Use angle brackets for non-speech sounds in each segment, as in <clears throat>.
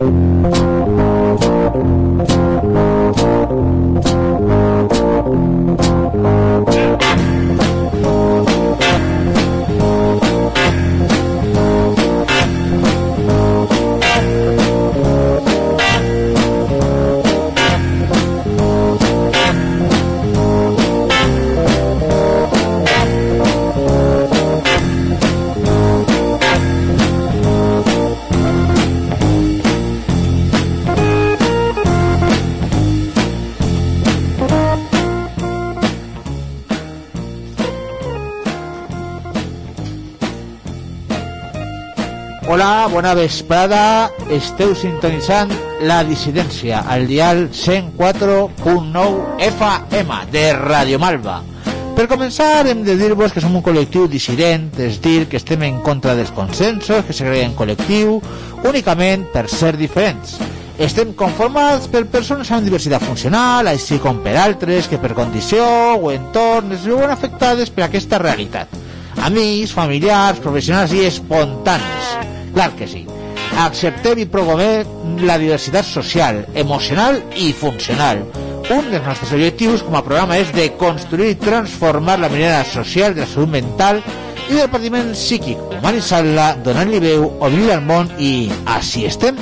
cbp.gov/careers. Hola, bona vesprada. Esteu sintonitzant la dissidència al dial 104.9 FM de Radio Malva. Per començar, hem de dir-vos que som un col·lectiu dissident, és dir, que estem en contra dels consensos, que segreguen col·lectiu, únicament per ser diferents. Estem conformats per persones amb diversitat funcional, així com per altres que per condició o entorn es veuen afectades per aquesta realitat. Amics, familiars, professionals i espontanis. Clar que sí. Acceptem i promovem la diversitat social, emocional i funcional. Un dels nostres objectius com a programa és de construir i transformar la mirada social de la salut mental i del patiment psíquic, humanitzant-la, donant-li veu, obrir al món i així estem.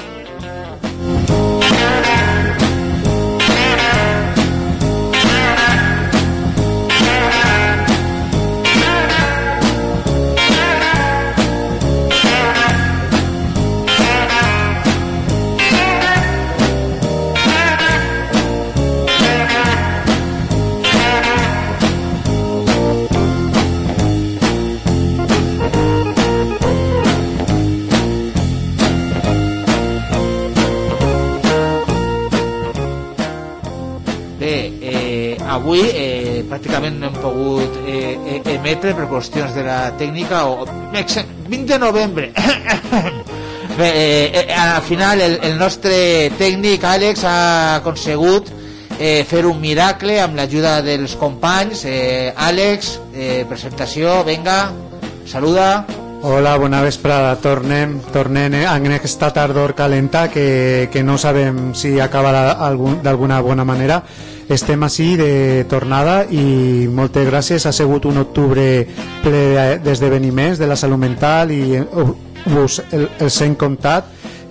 Eh, pràcticament no hem pogut eh, eh, emetre per qüestions de la tècnica o, ex- 20 de novembre <coughs> Bé, eh, eh, al final el, el nostre tècnic Àlex ha aconsegut eh, fer un miracle amb l'ajuda dels companys eh, Àlex, eh, presentació venga, saluda Hola, bona vesprada. Tornem, tornem en aquesta tardor calenta que, que no sabem si acabarà algun- d'alguna bona manera. Estem així de tornada i moltes gràcies. Ha sigut un octubre ple de- d'esdeveniments de la salut mental i eh, us el, els hem comptat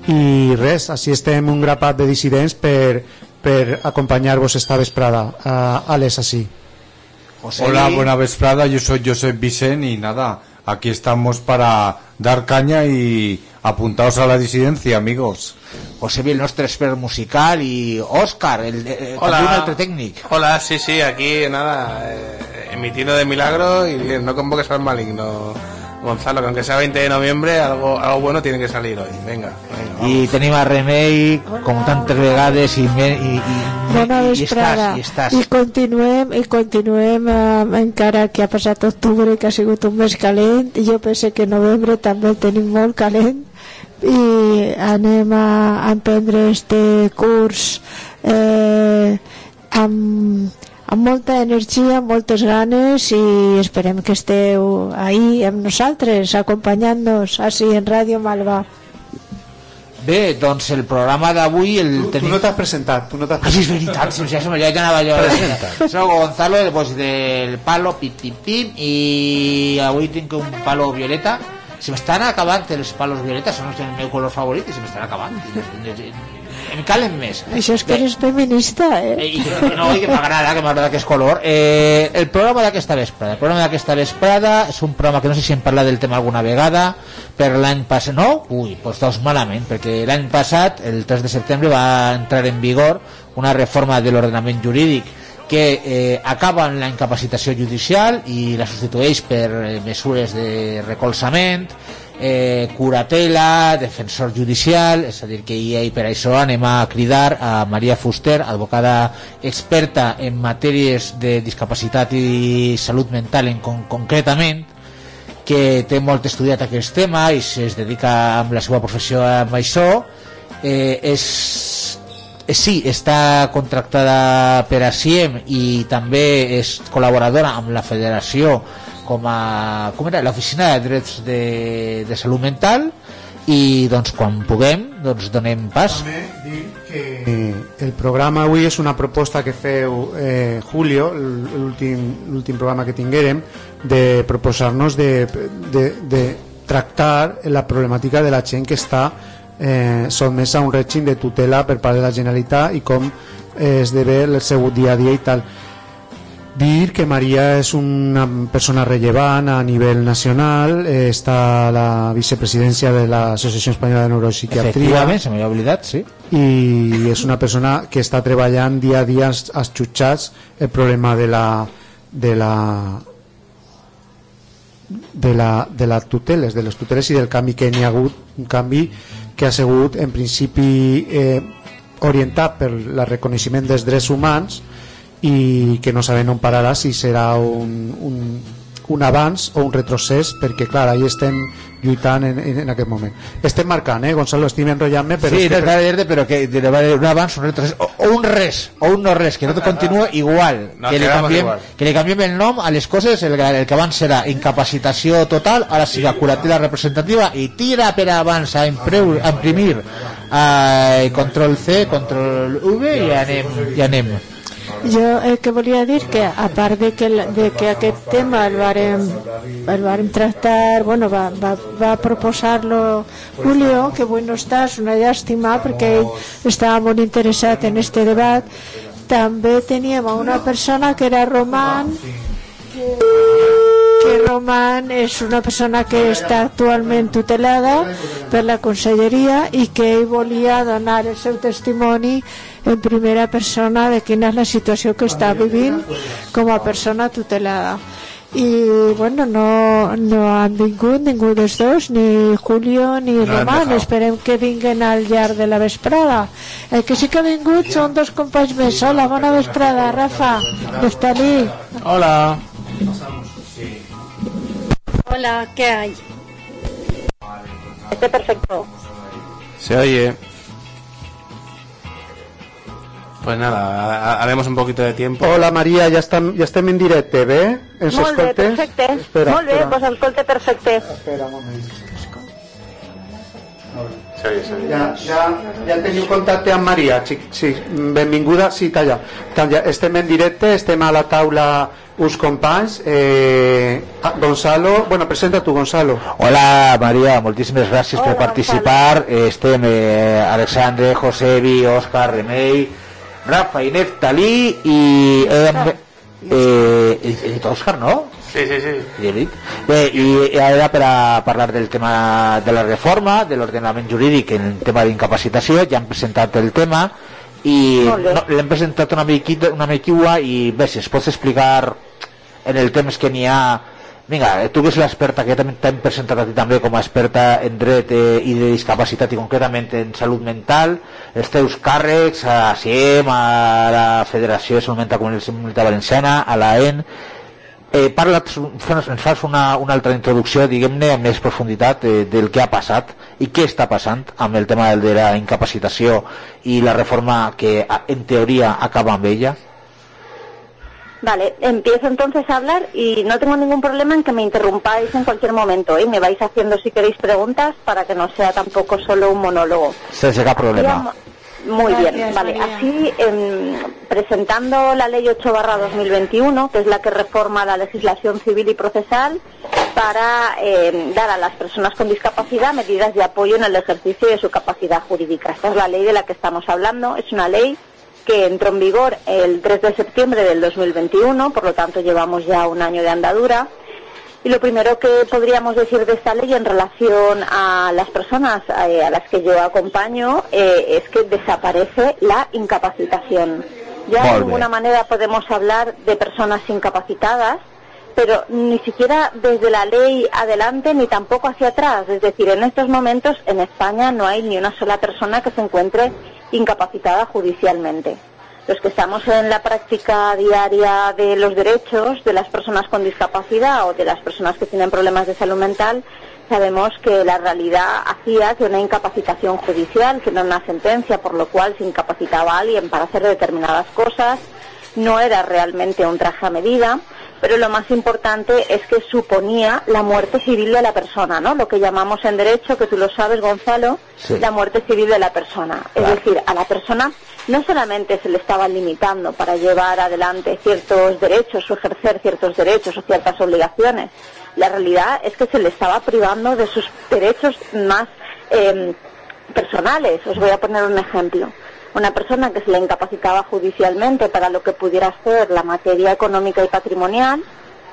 i res, així estem un grapat de dissidents per, per acompanyar-vos esta vesprada. Uh, Alex, així. José Hola, buena vesprada, yo soy Josep Vicen y nada, aquí estamos para dar caña y apuntaos a la disidencia, amigos. José Luis, el nostre expert musical i Òscar, el, el, Hola. un altre tècnic Hola, sí, sí, aquí nada, eh, emitiendo de milagro y bien, no convoques al maligno, Gonzalo, que aunque sea 20 de noviembre, algo, algo bueno tiene que salir hoy. Venga, venga. i tenim a Remei com tantes vegades i, me, i, i, Bona i, vesprada. estàs, i estàs. I continuem, i continuem eh, encara que ha passat octubre que ha sigut un mes calent i jo penso que novembre també el tenim molt calent i anem a, a emprendre este curs eh, amb, amb molta energia, amb moltes ganes i esperem que esteu ahí amb nosaltres, acompanyant-nos així en Ràdio Malva. Bé, doncs el programa d'avui el Tu tenim... no t'has presentat, tu no t'has Ah, sí, és veritat, si ja se me ja anava jo. Soc Gonzalo, pues, del palo pip pip pip i avui tinc un palo violeta. Se m'estan acabant els palos violetes, són el meu color favorit i se m'estan acabant. Em calen més. Això és que Bé, eres feminista, Eh, eh? i no, i que m'agrada, que m'agrada que és color. Eh, el programa d'aquesta vesprada. El programa d'aquesta vesprada és un programa que no sé si hem parlat del tema alguna vegada, per l'any passat... No? Ui, doncs doncs malament, perquè l'any passat, el 3 de setembre, va entrar en vigor una reforma de l'ordenament jurídic que eh, acaben la incapacitació judicial i la substitueix per eh, mesures de recolzament eh, curatela, defensor judicial, és a dir, que i, i per això anem a cridar a Maria Fuster, advocada experta en matèries de discapacitat i salut mental en con concretament, que té molt estudiat aquest tema i es dedica amb la seva professió amb això, eh, és eh, sí, està contractada per a CIEM i també és col·laboradora amb la federació com a com era? L'oficina de drets de, de salut mental i doncs quan puguem doncs donem pas. També dir que el programa avui és una proposta que feu eh, Julio, l'últim programa que tinguérem, de proposar-nos de, de, de tractar la problemàtica de la gent que està eh, sotmesa a un règim de tutela per part de la Generalitat i com eh, esdevé el seu dia a dia i tal dir que Maria és una persona rellevant a nivell nacional, eh, està a la vicepresidència de l'Associació Espanyola de Neuropsiquiatria. Efectivament, se m'havia oblidat, sí. I és una persona que està treballant dia a dia als, als jutjats el problema de la de la de la, de les tuteles, de les tuteles i del canvi que n'hi ha hagut, un canvi que ha sigut en principi eh, orientat per el reconeixement dels drets humans i que no sabem on pararà si serà un, un, un avanç o un retrocés perquè clar, ahí estem lluitant en, en, en aquest moment. Estem marcant, eh Gonzalo, estic enrotllant-me però sí, no, que... dir però que un avanç, un retrocés o, o un res, o un no res que no continua <laughs> igual. no, que, li canviem, igual. que li canviem el nom a les coses el, el que abans serà incapacitació total ara siga curatela representativa i tira per abans a, impreu, a imprimir eh, control C, control V i anem, i anem jo el que volia dir que a part de que, de que aquest tema el varem, el varem tractar bueno, va, va, va proposar-lo Julio que avui no està, és una llàstima perquè ell estava molt en este debat també teníem una persona que era Roman que, que Roman és una persona que està actualment tutelada per la conselleria i que ell volia donar el seu testimoni en primera persona de quina és la situació que està vivint com a persona tutelada. I bueno, no, no han vingut ningú dels dos, ni Julio ni no Roman, esperem que vinguen al llarg de la vesprada. El que sí que ha vingut són dos companys més. Hola, bona vesprada, Rafa Neftalí. Hola. Hola, ¿qué hay? Este perfecto se oye Pues nada, haremos un poquito de tiempo. Hola Maria, ja estem, ja estem en directe, bé? Ens Molt bé, perfecte. Espera, Molt bé, pues escolte perfecte. Espera un moment. Sí, sí. Ja, ja, ja teniu contacte amb Maria, sí, sí, benvinguda, sí, talla. talla. Estem en directe, estem a la taula uns companys eh, ah, Gonzalo, bueno, presenta tu Gonzalo Hola Maria, moltíssimes gràcies Hola, per participar Gonzalo. estem eh, Alexandre, Josebi, Òscar, Remei Rafa y Neftalí y eh, eh, he dit Òscar, no? Sí, sí, sí. Bé, i ara per a parlar del tema de la reforma, de l'ordenament jurídic en el tema d'incapacitació, ja hem presentat el tema i no, l'hem presentat una miquita, una miquita i bé, si es pots explicar en el temps que n'hi ha Vinga, tu que ets l'experta, que també t'hem presentat a ti també com a experta en dret eh, i de discapacitat i concretament en salut mental, els teus càrrecs a CIEM, a la Federació de Salut Mental Comunitat Valenciana, a l'AEN, eh, parla, ens fas una, una altra introducció, diguem-ne, amb més profunditat eh, del que ha passat i què està passant amb el tema de la incapacitació i la reforma que en teoria acaba amb ella? Vale, empiezo entonces a hablar y no tengo ningún problema en que me interrumpáis en cualquier momento y ¿eh? me vais haciendo si queréis preguntas para que no sea tampoco solo un monólogo. Se llega problema. Muy bien, vale. Así, em, presentando la Ley 8 barra 2021, que es la que reforma la legislación civil y procesal para em, dar a las personas con discapacidad medidas de apoyo en el ejercicio de su capacidad jurídica. Esta es la ley de la que estamos hablando. Es una ley que entró en vigor el 3 de septiembre del 2021, por lo tanto llevamos ya un año de andadura. Y lo primero que podríamos decir de esta ley en relación a las personas eh, a las que yo acompaño eh, es que desaparece la incapacitación. Ya de ninguna manera podemos hablar de personas incapacitadas, pero ni siquiera desde la ley adelante ni tampoco hacia atrás. Es decir, en estos momentos en España no hay ni una sola persona que se encuentre incapacitada judicialmente. Los que estamos en la práctica diaria de los derechos de las personas con discapacidad o de las personas que tienen problemas de salud mental, sabemos que la realidad hacía que una incapacitación judicial, que no una sentencia, por lo cual se incapacitaba a alguien para hacer determinadas cosas, no era realmente un traje a medida, pero lo más importante es que suponía la muerte civil de la persona, ¿no? Lo que llamamos en derecho, que tú lo sabes, Gonzalo, Sí. la muerte civil de la persona. Claro. Es decir, a la persona no solamente se le estaba limitando para llevar adelante ciertos derechos o ejercer ciertos derechos o ciertas obligaciones, la realidad es que se le estaba privando de sus derechos más eh, personales. Os voy a poner un ejemplo. Una persona que se le incapacitaba judicialmente para lo que pudiera ser la materia económica y patrimonial,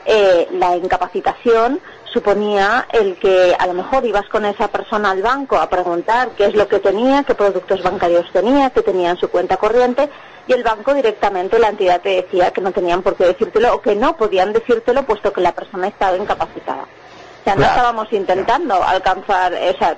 eh, la incapacitación suponía el que a lo mejor ibas con esa persona al banco a preguntar qué es lo que tenía, qué productos bancarios tenía, qué tenía en su cuenta corriente y el banco directamente, la entidad te decía que no tenían por qué decírtelo o que no podían decírtelo puesto que la persona estaba incapacitada. O sea, no Claro. estábamos intentando alcanzar, o sea,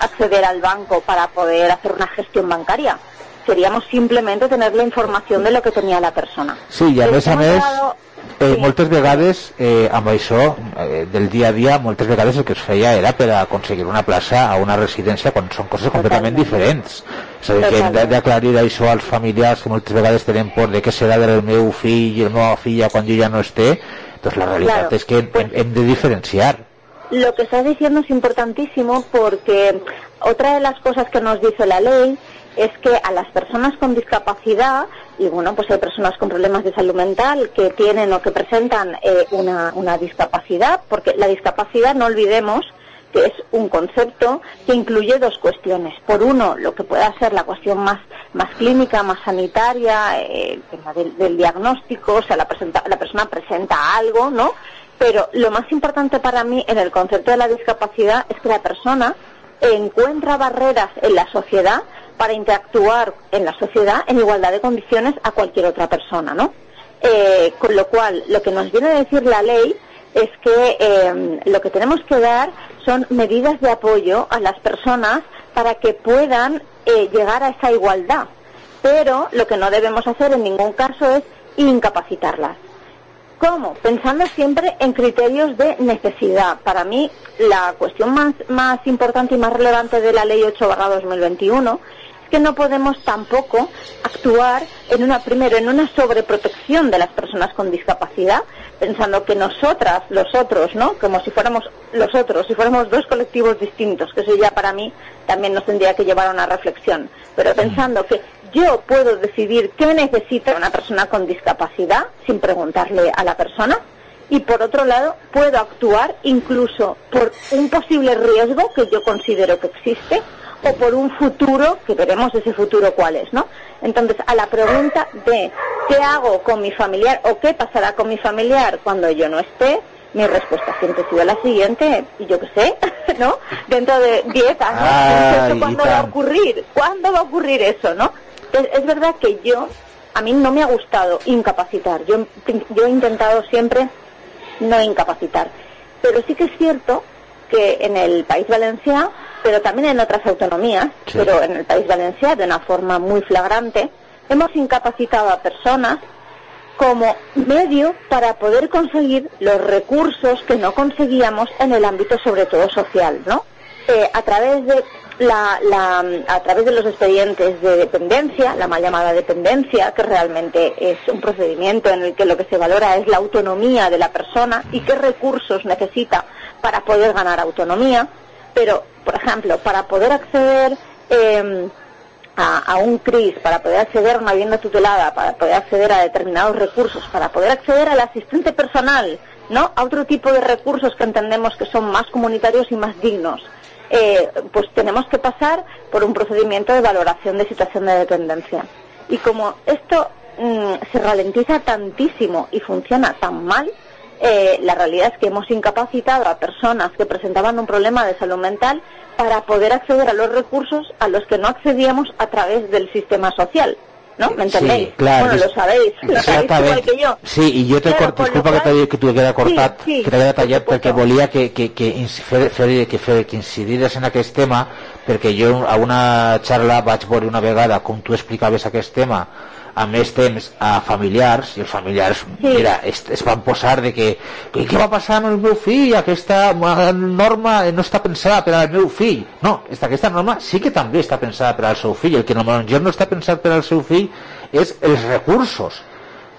acceder al banco para poder hacer una gestión bancaria. Queríamos simplemente tener la información de lo que tenía la persona. Sí, i a més a més, eh, Sí. moltes vegades eh, amb això eh, del dia a dia, moltes vegades el que es feia era per aconseguir una plaça a una residència quan són coses completament Totalment. diferents. És a dir, que hem d'aclarir això als familiars que moltes vegades tenen por de què serà del meu fill i la meva filla quan jo ja no esté, doncs la realitat Claro. és que hem, hem de diferenciar. Lo que estás diciendo es importantísimo porque otra de las cosas que nos dice la ley es que a las personas con discapacidad, y bueno, pues hay personas con problemas de salud mental que tienen o que presentan eh, una, una discapacidad, porque la discapacidad, no olvidemos, que es un concepto que incluye dos cuestiones. Por uno, lo que pueda ser la cuestión más, más clínica, más sanitaria, eh, el tema del, del diagnóstico, o sea, la, presenta- la persona presenta algo, ¿no? Pero lo más importante para mí en el concepto de la discapacidad es que la persona encuentra barreras en la sociedad para interactuar en la sociedad en igualdad de condiciones a cualquier otra persona, ¿no? Eh, con lo cual, lo que nos viene a decir la ley es que eh, lo que tenemos que dar son medidas de apoyo a las personas para que puedan eh, llegar a esa igualdad. Pero lo que no debemos hacer en ningún caso es incapacitarlas. ¿Cómo? Pensando siempre en criterios de necesidad. Para mí, la cuestión más, más importante y más relevante de la Ley 8 2021 es que no podemos tampoco actuar en una, primero, en una sobreprotección de las personas con discapacidad, pensando que nosotras, los otros, ¿no? Como si fuéramos los otros, si fuéramos dos colectivos distintos, que eso ya para mí también nos tendría que llevar a una reflexión. Pero pensando que yo puedo decidir qué necesita una persona con discapacidad sin preguntarle a la persona y por otro lado puedo actuar incluso por un posible riesgo que yo considero que existe o por un futuro que veremos ese futuro cuál es, ¿no? Entonces, a la pregunta de qué hago con mi familiar o qué pasará con mi familiar cuando yo no esté, mi respuesta siempre ha sido la siguiente, y yo qué sé, <laughs> ¿no? Dentro de 10 años, ¿esto ¿cuándo va a ocurrir? ¿Cuándo va a ocurrir eso, no? Entonces, es verdad que yo, a mí no me ha gustado incapacitar. Yo, yo he intentado siempre no incapacitar. Pero sí que es cierto que en el País Valenciano, pero también en otras autonomías, Sí. pero en el País Valenciano de una forma muy flagrante, hemos incapacitado a personas como medio para poder conseguir los recursos que no conseguíamos en el ámbito sobre todo social, ¿no? Eh, a través de la, la- a través de los expedientes de dependencia, la mal llamada dependencia, que realmente es un procedimiento en el que lo que se valora es la autonomía de la persona y qué recursos necesita para poder ganar autonomía, pero, por ejemplo, para poder acceder eh, a, a un CRIS, para poder acceder a una vivienda tutelada, para poder acceder a determinados recursos, para poder acceder al asistente personal, ¿no? A otro tipo de recursos que entendemos que son más comunitarios y más dignos. Eh, pues tenemos que pasar por un procedimiento de valoración de situación de dependencia. Y como esto mm, se ralentiza tantísimo y funciona tan mal, eh, la realidad es que hemos incapacitado a personas que presentaban un problema de salud mental para poder acceder a los recursos a los que no accedíamos a través del sistema social. ¿No? ¿Me entendéis? Sí, claro. Bueno, lo sabéis, lo sabéis igual que yo. Sí, i jo te Però, corto, disculpa que qual- t'he que t'ho queda cortat, Sí, sí, que t'he tallat per perquè volia que, que, que, fer, fer, que, fer, que incidires en aquest tema, perquè jo a una xarra vaig veure una vegada com tu explicaves aquest tema a més temps a familiars i els familiars, Sí. mira, es, es van posar de que, què va passar amb el meu fill? Aquesta eh, norma no està pensada per al meu fill. No, esta, aquesta norma sí que també està pensada per al seu fill. El que normalment no està pensat per al seu fill és els recursos.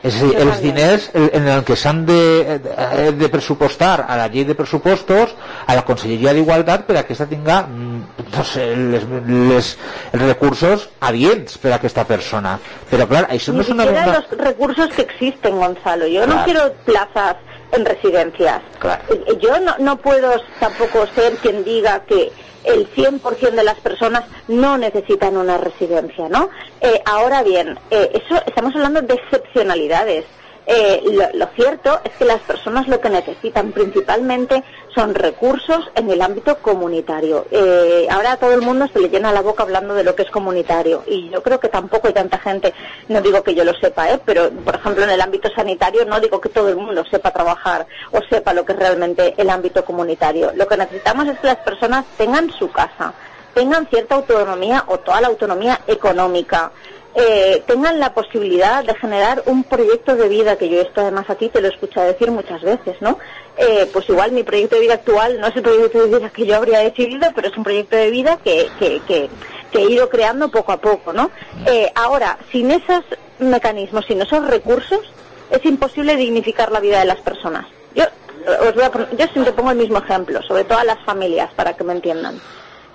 És a dir, els diners en el que s'han de, de, de pressupostar a la llei de pressupostos, a la Conselleria d'Igualtat, per a que aquesta tinga mm, no sé, les, les, els recursos adients per a aquesta persona. Però clar, això no Ni és una... una- los recursos que existen, Gonzalo. Yo Claro. no quiero plazas en residencias. Claro. Eh, Yo no, no puedo tampoco ser quien diga que el 100% de las personas no necesitan una residencia, ¿no? Eh, ahora bien, eh, eso estamos hablando de excepcionalidades. Eh, lo, lo cierto es que las personas lo que necesitan principalmente son recursos en el ámbito comunitario. Eh, ahora a todo el mundo se le llena la boca hablando de lo que es comunitario y yo creo que tampoco hay tanta gente, no digo que yo lo sepa, ¿eh? pero por ejemplo en el ámbito sanitario no digo que todo el mundo sepa trabajar o sepa lo que es realmente el ámbito comunitario. Lo que necesitamos es que las personas tengan su casa, tengan cierta autonomía o toda la autonomía económica, eh, tengan la posibilidad de generar un proyecto de vida, que yo esto además a ti te lo he escuchado decir muchas veces, ¿no? Eh, pues igual mi proyecto de vida actual no es el proyecto de vida que yo habría decidido, pero es un proyecto de vida que, que, que, he ido creando poco a poco, ¿no? Eh, ahora, sin esos mecanismos, sin esos recursos, es imposible dignificar la vida de las personas. Yo, eh, os voy a yo siempre pongo el mismo ejemplo, sobre todo a las familias, para que me entiendan.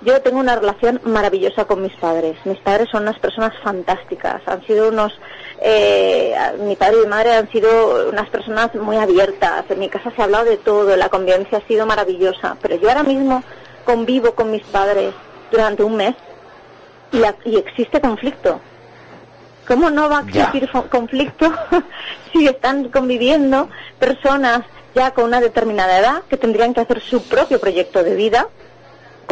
Yo tengo una relación maravillosa con mis padres. Mis padres son unas personas fantásticas. Han sido unos, eh, mi padre y mi madre han sido unas personas muy abiertas. En mi casa se ha hablado de todo. La convivencia ha sido maravillosa. Pero yo ahora mismo convivo con mis padres durante un mes y, la- y existe conflicto. ¿Cómo no va a existir conflicto <laughs> si están conviviendo personas ya con una determinada edad que tendrían que hacer su propio proyecto de vida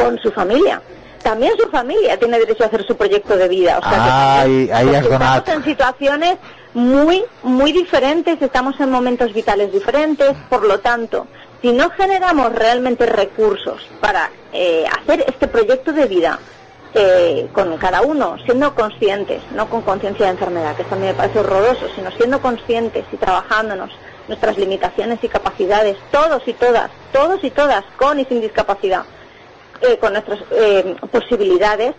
con su familia? También su familia tiene derecho a hacer su proyecto de vida. O sea, que también- ahí has. Estamos en situaciones muy, muy diferentes, estamos en momentos vitales diferentes, por lo tanto, si no generamos realmente recursos para eh, hacer este proyecto de vida eh, con cada uno, siendo conscientes, no con conciencia de enfermedad, que esto a mí me parece horroroso, sino siendo conscientes y trabajándonos nuestras limitaciones y capacidades, todos y todas, todos y todas, con y sin discapacidad, eh, con nuestras eh, posibilidades,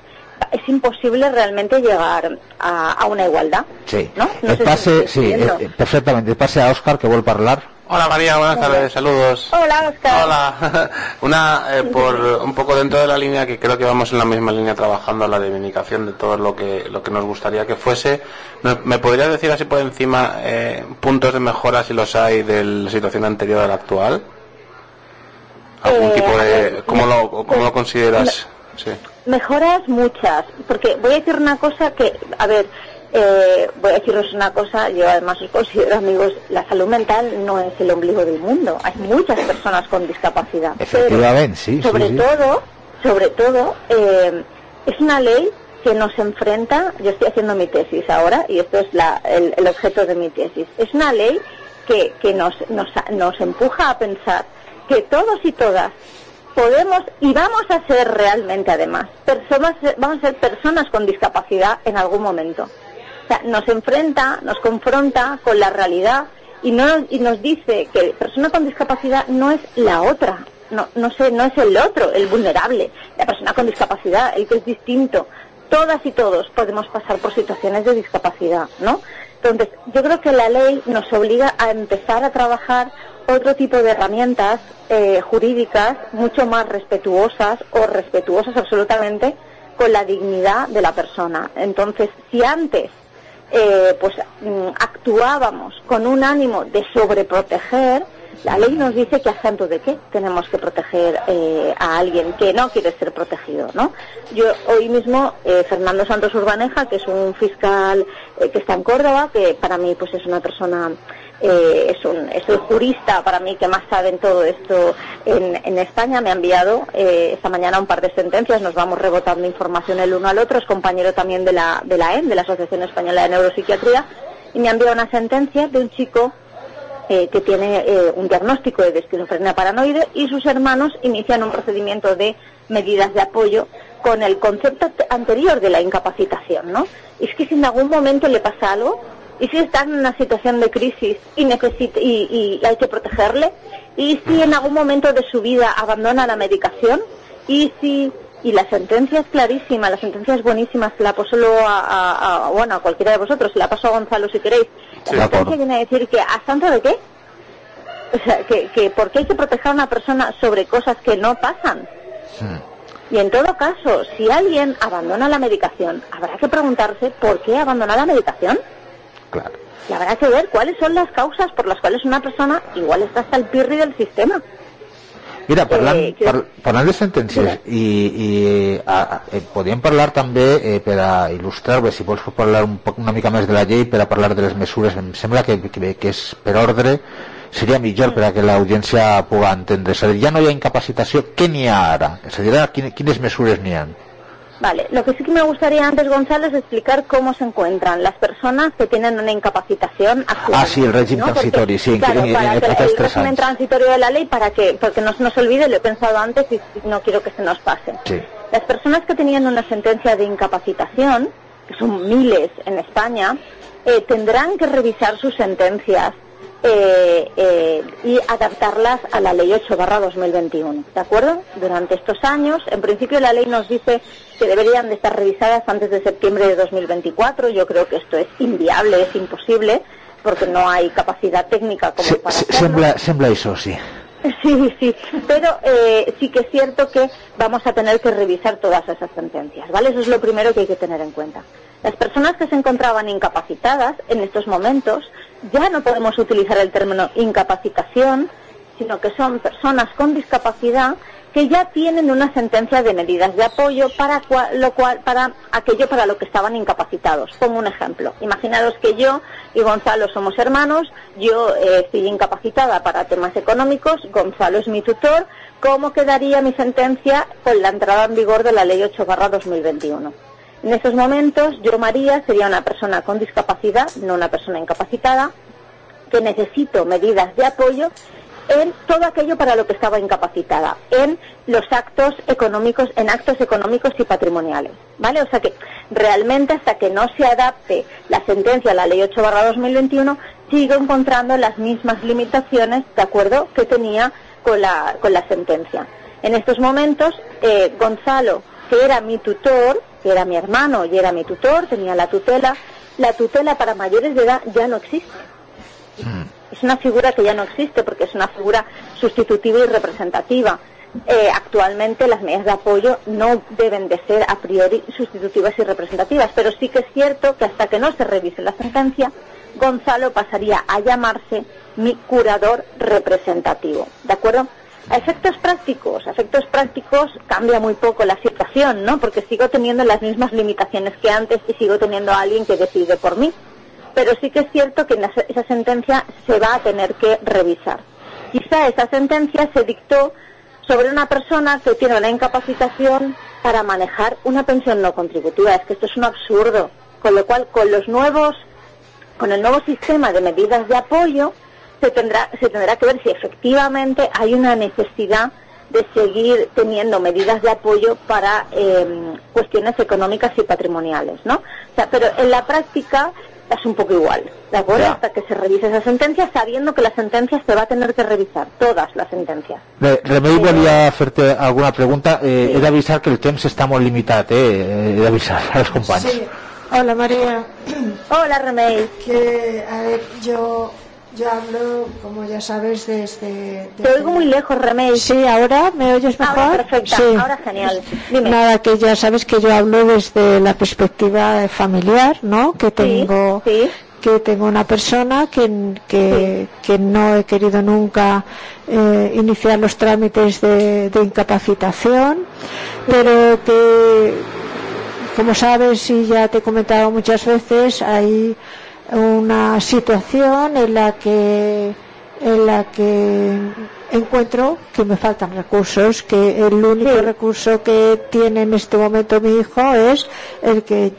es imposible realmente llegar a, a una igualdad. Sí, eh, perfectament. Et passe a Òscar, que vol parlar. Hola María, buenas tardes, saludos. Hola, Oscar. Hola, <laughs> una eh, por un poco dentro de la línea que creo que vamos en la misma línea trabajando la reivindicación de todo lo que lo que nos gustaría que fuese. ¿Me- ¿Me podrías decir así por encima eh, puntos de mejora si los hay de la situación anterior a la actual? ¿Algún Eh, tipo de cómo lo me- cómo lo consideras? Sí. Mejoras muchas, porque voy a decir una cosa que, a ver, eh, voy a deciros una cosa, yo además os considero amigos, la salud mental no es el ombligo del mundo, hay muchas personas con discapacidad. pero Efectivament, sí, sí, sobre sí. todo, sobre todo, eh, es una ley que nos enfrenta, yo estoy haciendo mi tesis ahora y esto es la- el, el objeto de mi tesis, es una ley que, que nos, nos, nos empuja a pensar que todos y todas podemos y vamos a ser realmente además personas, vamos a ser personas con discapacidad en algún momento. O sea, nos enfrenta, nos confronta con la realidad y, no, y nos dice que persona con discapacidad no es la otra, no, no, sé, no es el otro, el vulnerable, la persona con discapacidad, el que es distinto. Todas y todos podemos pasar por situaciones de discapacidad, ¿no? Entonces, yo creo que la ley nos obliga a empezar a trabajar otro tipo de herramientas eh, jurídicas mucho más respetuosas o respetuosas absolutamente con la dignidad de la persona. Entonces, si antes eh, pues mm, actuábamos con un ánimo de sobreproteger, La ley nos dice que a santo de qué tenemos que proteger eh, a alguien que no quiere ser protegido, ¿no? Yo hoy mismo, eh, Fernando Santos Urbaneja, que es un fiscal eh, que está en Córdoba, que para mí pues es una persona es, un, es el jurista para mí que más sabe en todo esto en, en España. Me ha enviado esta mañana un par de sentencias, nos vamos rebotando información el uno al otro, es compañero también de la, de la EM, de la Asociación Española de Neuropsiquiatría, y me ha enviado una sentencia de un chico eh, que tiene eh, un diagnóstico de esquizofrenia paranoide y sus hermanos inician un procedimiento de medidas de apoyo con el concepto anterior de la incapacitación, ¿no? es que si en algún momento le pasa algo, y si está en una situación de crisis y, necesita, y, hay que protegerle, y si en algún momento de su vida abandona la medicación, y si y la sentencia es clarísima, la sentencia es buenísima, se la paso a, a, bueno, a cualquiera de vosotros, se la paso a Gonzalo si queréis. La sentencia viene a decir que a santo de qué? O sea, que, que ¿por qué hay que proteger a una persona sobre cosas que no pasan? Y en todo caso, si alguien abandona la medicación, habrá que preguntarse por qué abandona la medicación. Claro. Y habrá que ver cuáles son las causas por las cuales una persona igual está hasta el pirri del sistema. Mira, parlant, eh, par, parlant de sentències i, i a, a, eh, parlar també eh, per a il·lustrar-ho, si vols parlar un poc una mica més de la llei per a parlar de les mesures, em sembla que, que, que és per ordre seria millor per a que l'audiència pugui entendre. És a dir, ja no hi ha incapacitació, què n'hi ha ara? És a dir, quines mesures n'hi ha? Vale, lo que sí que me gustaría antes, Gonzalo, es explicar cómo se encuentran las personas que tienen una incapacitación actual. Ah, sí, el régimen transitorio, sí. Claro, para que el régimen transitorio de la ley, para que, porque no se nos olvide, lo he pensado antes y no quiero que se nos pase. Sí. Las personas que tenían una sentencia de incapacitación, que son miles en España, eh, tendrán que revisar sus sentencias eh, eh, y adaptarlas a la ley 8 barra 2021. ¿De acuerdo? Durante estos años, en principio la ley nos dice que deberían de estar revisadas antes de septiembre de 2024. Yo creo que esto es inviable, es imposible, porque no hay capacidad técnica como para hacerlo. Sembla, eso, sí. <laughs> Sí, sí, pero eh, sí que es cierto que vamos a tener que revisar todas esas sentencias, ¿vale? Eso es lo primero que hay que tener en cuenta. Las personas que se encontraban incapacitadas en estos momentos ya no podemos utilizar el término incapacitación, sino que son personas con discapacidad que ya tienen una sentencia de medidas de apoyo para lo cual para aquello para lo que estaban incapacitados. Pongo un ejemplo. Imaginaros que yo y Gonzalo somos hermanos, yo eh, estoy incapacitada para temas económicos, Gonzalo es mi tutor, ¿cómo quedaría mi sentencia con la entrada en vigor de la Ley 8/2021? En estos momentos, yo, María, sería una persona con discapacidad, no una persona incapacitada, que necesito medidas de apoyo en todo aquello para lo que estaba incapacitada, en los actos económicos, en actos económicos y patrimoniales, ¿vale? O sea que realmente hasta que no se adapte la sentencia a la Ley 8 2021, sigo encontrando las mismas limitaciones, ¿de acuerdo?, que tenía con la, con la sentencia. En estos momentos, eh, Gonzalo, que era mi tutor, que era mi hermano y era mi tutor, tenía la tutela. La tutela para mayores de edad ya no existe. Mm. Es una figura que ya no existe porque es una figura sustitutiva y representativa. Eh, actualmente las medidas de apoyo no deben de ser a priori sustitutivas y representativas, pero sí que es cierto que hasta que no se revise la sentencia, Gonzalo pasaría a llamarse mi curador representativo. ¿De acuerdo? A efectos prácticos, a efectos prácticos cambia muy poco la situación, ¿no? Porque sigo teniendo las mismas limitaciones que antes y sigo teniendo a alguien que decide por mí. Pero sí que es cierto que esa sentencia se va a tener que revisar. Quizá esa sentencia se dictó sobre una persona que tiene una incapacitación para manejar una pensión no contributiva. Es que esto es un absurdo. Con lo cual, con los nuevos, con el nuevo sistema de medidas de apoyo, se tendrá, se tendrá que ver si efectivamente hay una necesidad de seguir teniendo medidas de apoyo para em, cuestiones económicas y patrimoniales, ¿no? O sea, pero en la práctica es un poco igual, ¿de acuerdo? Hasta que se revise esa sentencia, sabiendo que la sentencia se va a tener que revisar, todas las sentencias. Remei volia fer-te alguna pregunta. Eh, sí. He d'avisar que el temps està molt limitat, eh? He d'avisar <laughs> als companys. Sí. Hola, María. Hola, Remei. Que, a ver, yo yo hablo, como ya sabes, desde... Te oigo muy lejos, Remey. Sí, ¿ahora me oyes mejor? Ahora perfecta, sí. ahora genial. Dime. Nada, que ya sabes que yo hablo desde la perspectiva familiar, ¿no? Que tengo... Sí, sí. que tengo una persona que, que, no he querido nunca eh, iniciar los trámites de, incapacitación, pero que, como sabes y ya te he comentado muchas veces, hay una situación en la que en la que encuentro que me faltan recursos, que el único recurso que tiene en este momento mi hijo es el que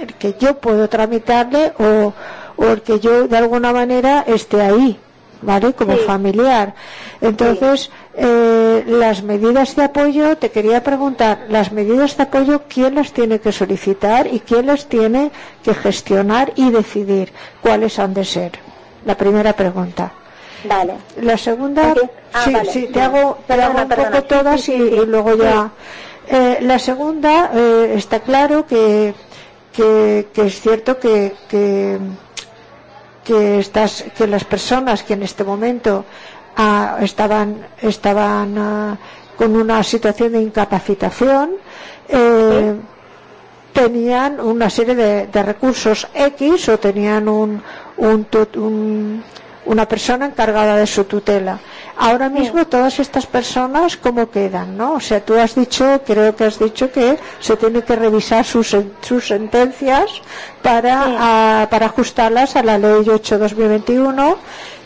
el que yo puedo tramitarle o, el que yo de alguna manera esté ahí, ¿vale? Como familiar. Entonces, eh, las medidas de apoyo, te quería preguntar, las medidas de apoyo, ¿quién las tiene que solicitar y quién las tiene que gestionar y decidir cuáles han de ser? La primera pregunta. Vale. La segunda, ah, sí, sí, te hago, te hago un poco todas y, luego ya. Eh, la segunda, eh, está claro que que, es cierto que, que, que, estas, que las personas que en este momento ah, estaban, estaban ah, con una situación de incapacitación eh, tenían una serie de, recursos X o tenían un, un, una persona encargada de su tutela. Ahora mismo todas estas personas, ¿cómo quedan? ¿no? O sea, tú has dicho, creo que has dicho que se tiene que revisar sus, sus sentencias para, para ajustarlas a la ley 8-2021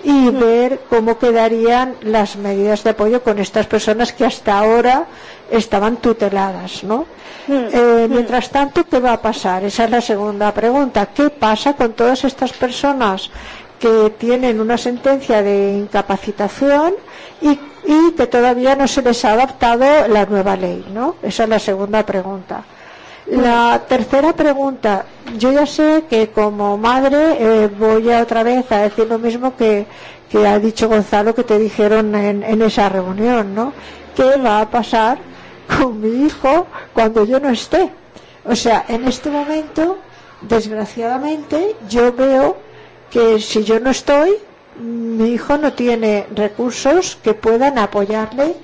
y ver cómo quedarían las medidas de apoyo con estas personas que hasta ahora estaban tuteladas, ¿no? Eh, mientras tanto, ¿qué va a pasar? Esa es la segunda pregunta. ¿Qué pasa con todas estas personas que tienen una sentencia de incapacitación y, que todavía no se les ha adaptado la nueva ley, ¿no? Esa es la segunda pregunta. La tercera pregunta, yo ya sé que como madre eh, voy a otra vez a decir lo mismo que, que ha dicho Gonzalo que te dijeron en, en esa reunión, ¿no? ¿Qué va a pasar con mi hijo cuando yo no esté? O sea, en este momento, desgraciadamente, yo veo que si yo no estoy, mi hijo no tiene recursos que puedan apoyarle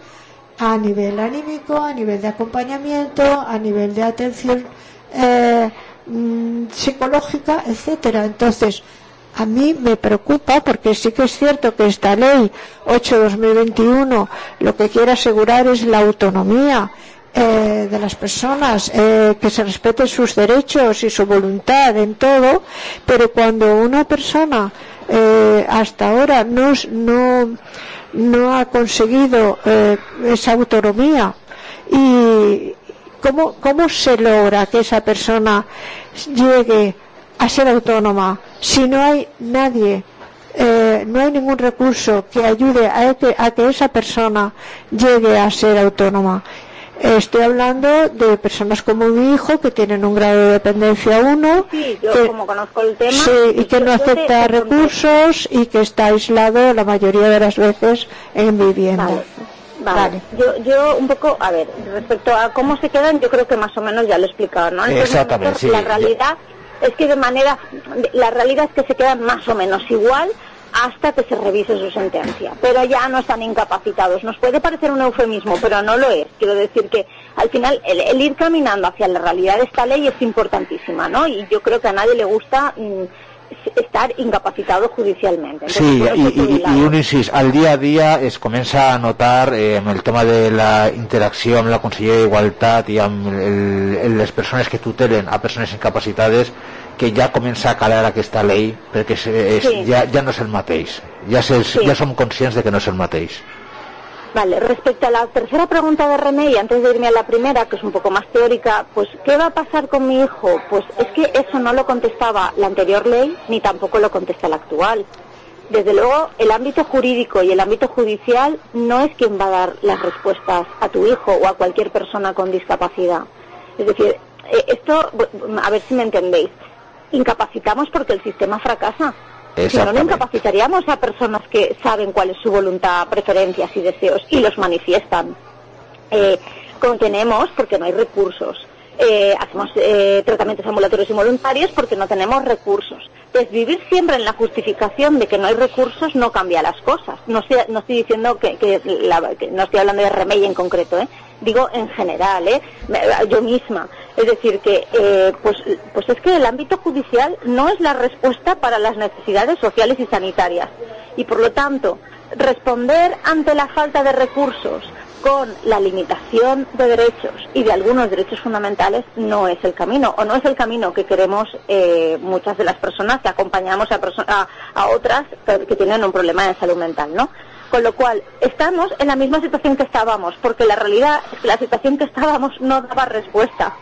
a nivel anímico, a nivel de acompañamiento, a nivel de atención eh, mm, psicológica, etcétera. Entonces, a mí me preocupa porque sí que es cierto que esta ley 8-2021 lo que quiere asegurar es la autonomía eh, de las personas, eh, que se respeten sus derechos y su voluntad en todo, pero cuando una persona eh, hasta ahora no, no, no ha conseguido esa autonomía y ¿cómo, cómo se logra que esa persona llegue a ser autónoma si no hay nadie no hay ningún recurso que ayude a a que, esa persona llegue a ser autónoma. Estoy hablando de personas como mi hijo que tienen un grado de dependencia 1, sí, yo como conozco el tema, y que no acepta recursos y que está aislado la mayoría de las veces en vivienda. Vale. Yo, yo un poco, a ver, respecto a cómo se quedan, yo creo que más o menos ya lo he explicado, ¿no? Exactamente, La realidad es que de manera, la realidad es que se quedan más o menos igual hasta que se revise su sentencia. Pero ya no están incapacitados. Nos puede parecer un eufemismo, pero no lo es. Quiero decir que al final el, ir caminando hacia la realidad de esta ley es importantísima, ¿no? Y yo creo que a nadie le gusta mm, estar incapacitado judicialmente. sí, y, un insis, al día a día es comienza a notar eh, el tema de la interacción la Conselleria de Igualdad y las personas que tutelen a personas incapacitadas que ya comienza a calar aquesta ley perquè es, sí. ja, ja no és el mateix ja, se, sí. ja som conscients de que no és el mateix Vale, respecto a la tercera pregunta de René, y antes de irme a la primera, que es un poco más teórica, pues ¿qué va a pasar con mi hijo? Pues es que eso no lo contestaba la anterior ley, ni tampoco lo contesta la actual. Desde luego, el ámbito jurídico y el ámbito judicial no es quien va a dar las respuestas a tu hijo o a cualquier persona con discapacidad. Es decir, eh, esto, a ver si me entendéis, incapacitamos porque el sistema fracasa. Si no, no incapacitaríamos a personas que saben cuál es su voluntad, preferencias y deseos y los manifiestan. Eh, contenemos porque no hay recursos. Eh, hacemos eh, tratamientos ambulatorios y voluntarios porque no tenemos recursos. Entonces, vivir siempre en la justificación de que no hay recursos no cambia las cosas. No estoy, no estoy diciendo que, que, la, que no estoy hablando de Remey en concreto, ¿eh? digo en general, ¿eh? yo misma. Es decir, que eh, pues, pues es que el ámbito judicial no es la respuesta para las necesidades sociales y sanitarias. Y por lo tanto, responder ante la falta de recursos con la limitación de derechos y de algunos derechos fundamentales no es el camino o no es el camino que queremos eh, muchas de las personas que acompañamos a, a, a otras que, tienen un problema de salud mental, ¿no? Con lo cual, estamos en la misma situación que estábamos, porque la realidad es que la situación que estábamos no daba respuesta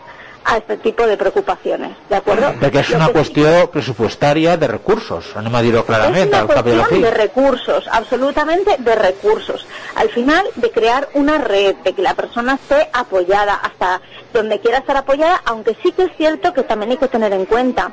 a este tipo de preocupaciones, ¿de acuerdo? De que es una cuestión presupuestaria de recursos, no me dirlo claramente. Es una cuestión de recursos, absolutamente de recursos. Al final, de crear una red, de que la persona esté apoyada hasta donde quiera estar apoyada, aunque sí que es cierto que también hay que tener en cuenta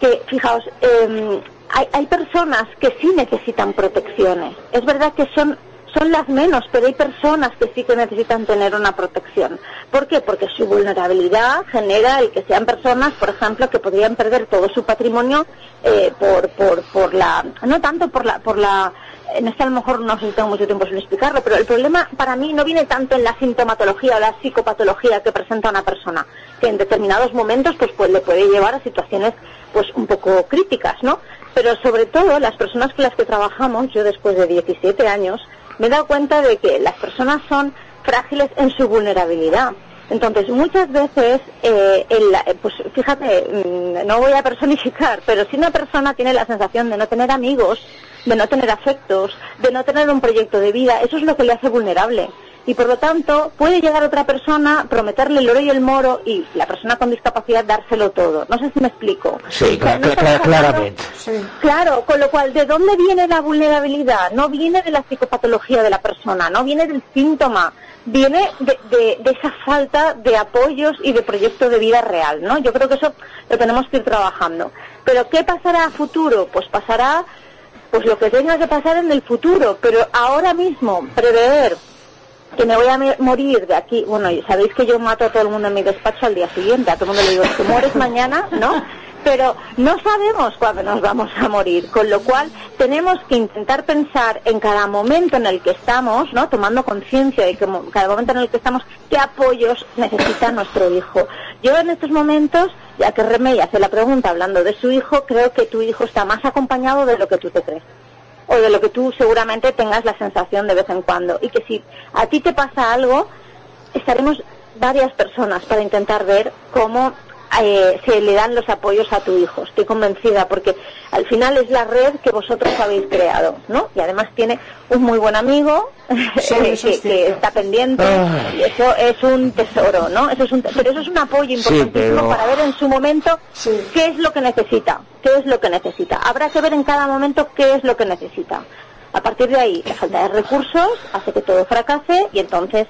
que, fijaos, eh, hay, hay personas que sí necesitan protecciones. Es verdad que son son las menos, pero hay personas que sí que necesitan tener una protección. ¿Por qué? Porque su vulnerabilidad genera el que sean personas, por ejemplo, que podrían perder todo su patrimonio eh, por, por, por la, no tanto por la, por la, en este a lo mejor no sé si tengo mucho tiempo sin explicarlo, pero el problema para mí no viene tanto en la sintomatología o la psicopatología que presenta una persona, que en determinados momentos pues, pues le puede llevar a situaciones pues un poco críticas, ¿no? Pero sobre todo las personas con las que trabajamos, yo después de 17 años, me he dado cuenta de que las personas son frágiles en su vulnerabilidad. Entonces, muchas veces, eh, pues fíjate, mm, no voy a personificar, pero si una persona tiene la sensación de no tener amigos, de no tener afectos, de no tener un proyecto de vida, eso es lo que le hace vulnerable y por lo tanto puede llegar otra persona, prometerle el oro y el moro y la persona con discapacidad dárselo todo. No sé si me explico. Sí, claramente. Claro, con lo cual, ¿de dónde viene la vulnerabilidad? No viene de la psicopatología de la persona, no viene del síntoma, viene de, de, esa falta de apoyos y de proyecto de vida real, ¿no? Yo creo que eso lo tenemos que ir trabajando. Pero ¿qué pasará a futuro? Pues pasará pues lo que tenga que pasar en el futuro, pero ahora mismo prever que me voy a morir de aquí. Bueno, sabéis que yo mato a todo el mundo en mi despacho al día siguiente. A todo el mundo le digo, que mueres mañana, ¿no? Pero no sabemos cuándo nos vamos a morir, con lo cual tenemos que intentar pensar en cada momento en el que estamos, ¿no? Tomando conciencia de que cada momento en el que estamos, qué apoyos necesita nuestro hijo. Yo en estos momentos, ya que Remey hace la pregunta hablando de su hijo, creo que tu hijo está más acompañado de lo que tú te crees o de lo que tú seguramente tengas la sensación de vez en cuando. Y que si a ti te pasa algo, estaremos varias personas para intentar ver cómo eh, se le dan los apoyos a tu hijo. Estoy convencida porque al final es la red que vosotros habéis creado, ¿no? Y además tiene un muy buen amigo <laughs> eh, que, está pendiente y eso es un tesoro, ¿no? Eso es un pero eso es un apoyo importantísimo para ver en su momento qué es lo que necesita, qué es lo que necesita. Habrá que ver en cada momento qué es lo que necesita. A partir de ahí, la falta de recursos hace que todo fracase y entonces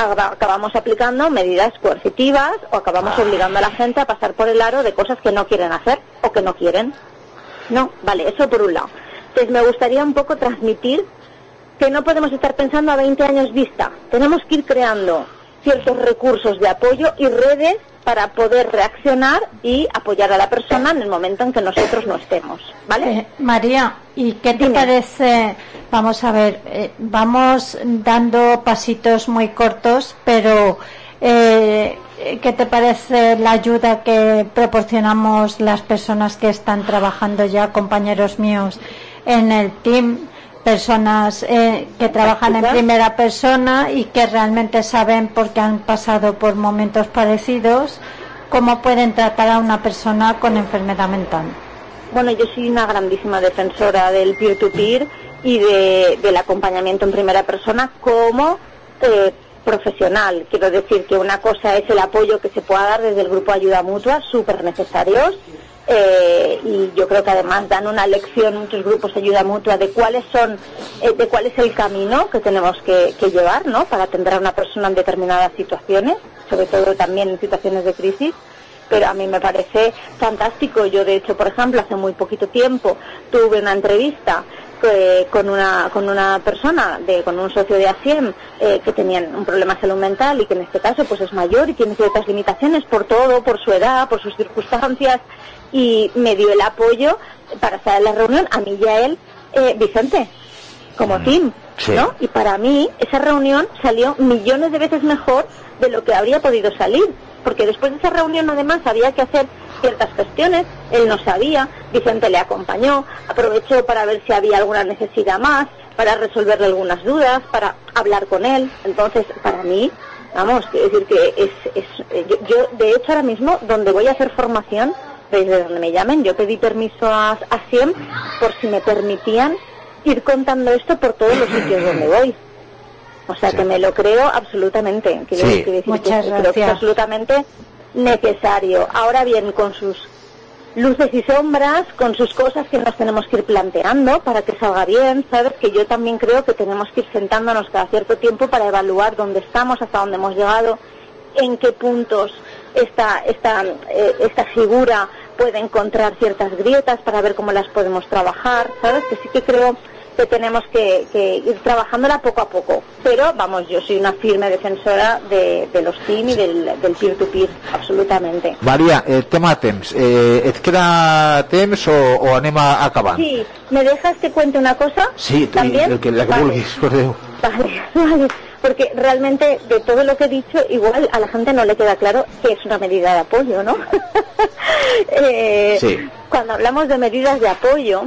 acabamos aplicando medidas coercitivas o acabamos ah. obligando a la gente a pasar por el aro de cosas que no quieren hacer o que no quieren. No, vale, eso por un lado. Entonces me gustaría un poco transmitir que no podemos estar pensando a 20 años vista. Tenemos que ir creando ciertos recursos de apoyo y redes para poder reaccionar y apoyar a la persona en el momento en que nosotros no estemos, ¿vale? Eh, María, ¿y qué te parece? Vamos a ver, eh, vamos dando pasitos muy cortos, pero eh, ¿qué te parece la ayuda que proporcionamos las personas que están trabajando ya, compañeros míos, en el team? Personas eh, que trabajan en primera persona y que realmente saben porque han pasado por momentos parecidos cómo pueden tratar a una persona con enfermedad mental. Bueno, yo soy una grandísima defensora del peer-to-peer y del acompañamiento en primera persona como eh, profesional. Quiero decir que una cosa es el apoyo que se pueda dar desde el grupo de ayuda mutua, súper necesarios, eh, y yo creo que además dan una lección muchos grupos de ayuda mutua de cuáles son eh, de cuál es el camino que tenemos que, llevar no para atender a una persona en determinadas situaciones sobre todo también en situaciones de crisis. Pero a mí me parece fantástico. Yo de hecho por ejemplo hace muy poquito tiempo tuve una entrevista eh, con una con una persona de con un socio de ASIEM eh, que tenían un problema de salud mental y que en este caso pues es mayor y tiene ciertas limitaciones por todo por su edad por sus circunstancias y me dio el apoyo para estar en la reunión a mí y a él eh, Vicente como Mm, team sí. ¿no? y para mí esa reunión salió millones de veces mejor de lo que habría podido salir porque después de esa reunión además había que hacer ciertas gestiones, él no sabía, Vicente le acompañó, aprovechó para ver si había alguna necesidad más, para resolverle algunas dudas, para hablar con él, entonces para mí, vamos, quiero decir que es, es eh, yo, yo, de hecho ahora mismo donde voy a hacer formación, desde donde me llamen, yo pedí permiso a, a SIEM por si me permitían ir contando esto por todos los sitios donde voy. O sea que me lo creo absolutamente. Quiero, Sí. decir que Muchas creo que es gracias. absolutamente necesario. Ahora bien, con sus luces y sombras, con sus cosas que nos tenemos que ir planteando para que salga bien, ¿sabes? Que yo también creo que tenemos que ir sentándonos cada cierto tiempo para evaluar dónde estamos, hasta dónde hemos llegado, en qué puntos esta, esta, eh, esta figura puede encontrar ciertas grietas para ver cómo las podemos trabajar, ¿sabes? Que sí que creo que tenemos que, que ir trabajándola poco a poco. Pero, vamos, yo soy una firme defensora de, de los team y del, del peer-to-peer, absolutamente. Maria, eh, tema temps. Eh, et queda temps o, o anem a acabant? Sí, ¿me dejas que cuente una cosa? Sí, ¿También? el que, la que Vale. vulguis. <laughs> Vale, <laughs> vale. Porque realmente de todo lo que he dicho, igual a la gente no le queda claro que es una medida de apoyo, ¿no? <laughs> Eh, Sí. Cuando hablamos de medidas de apoyo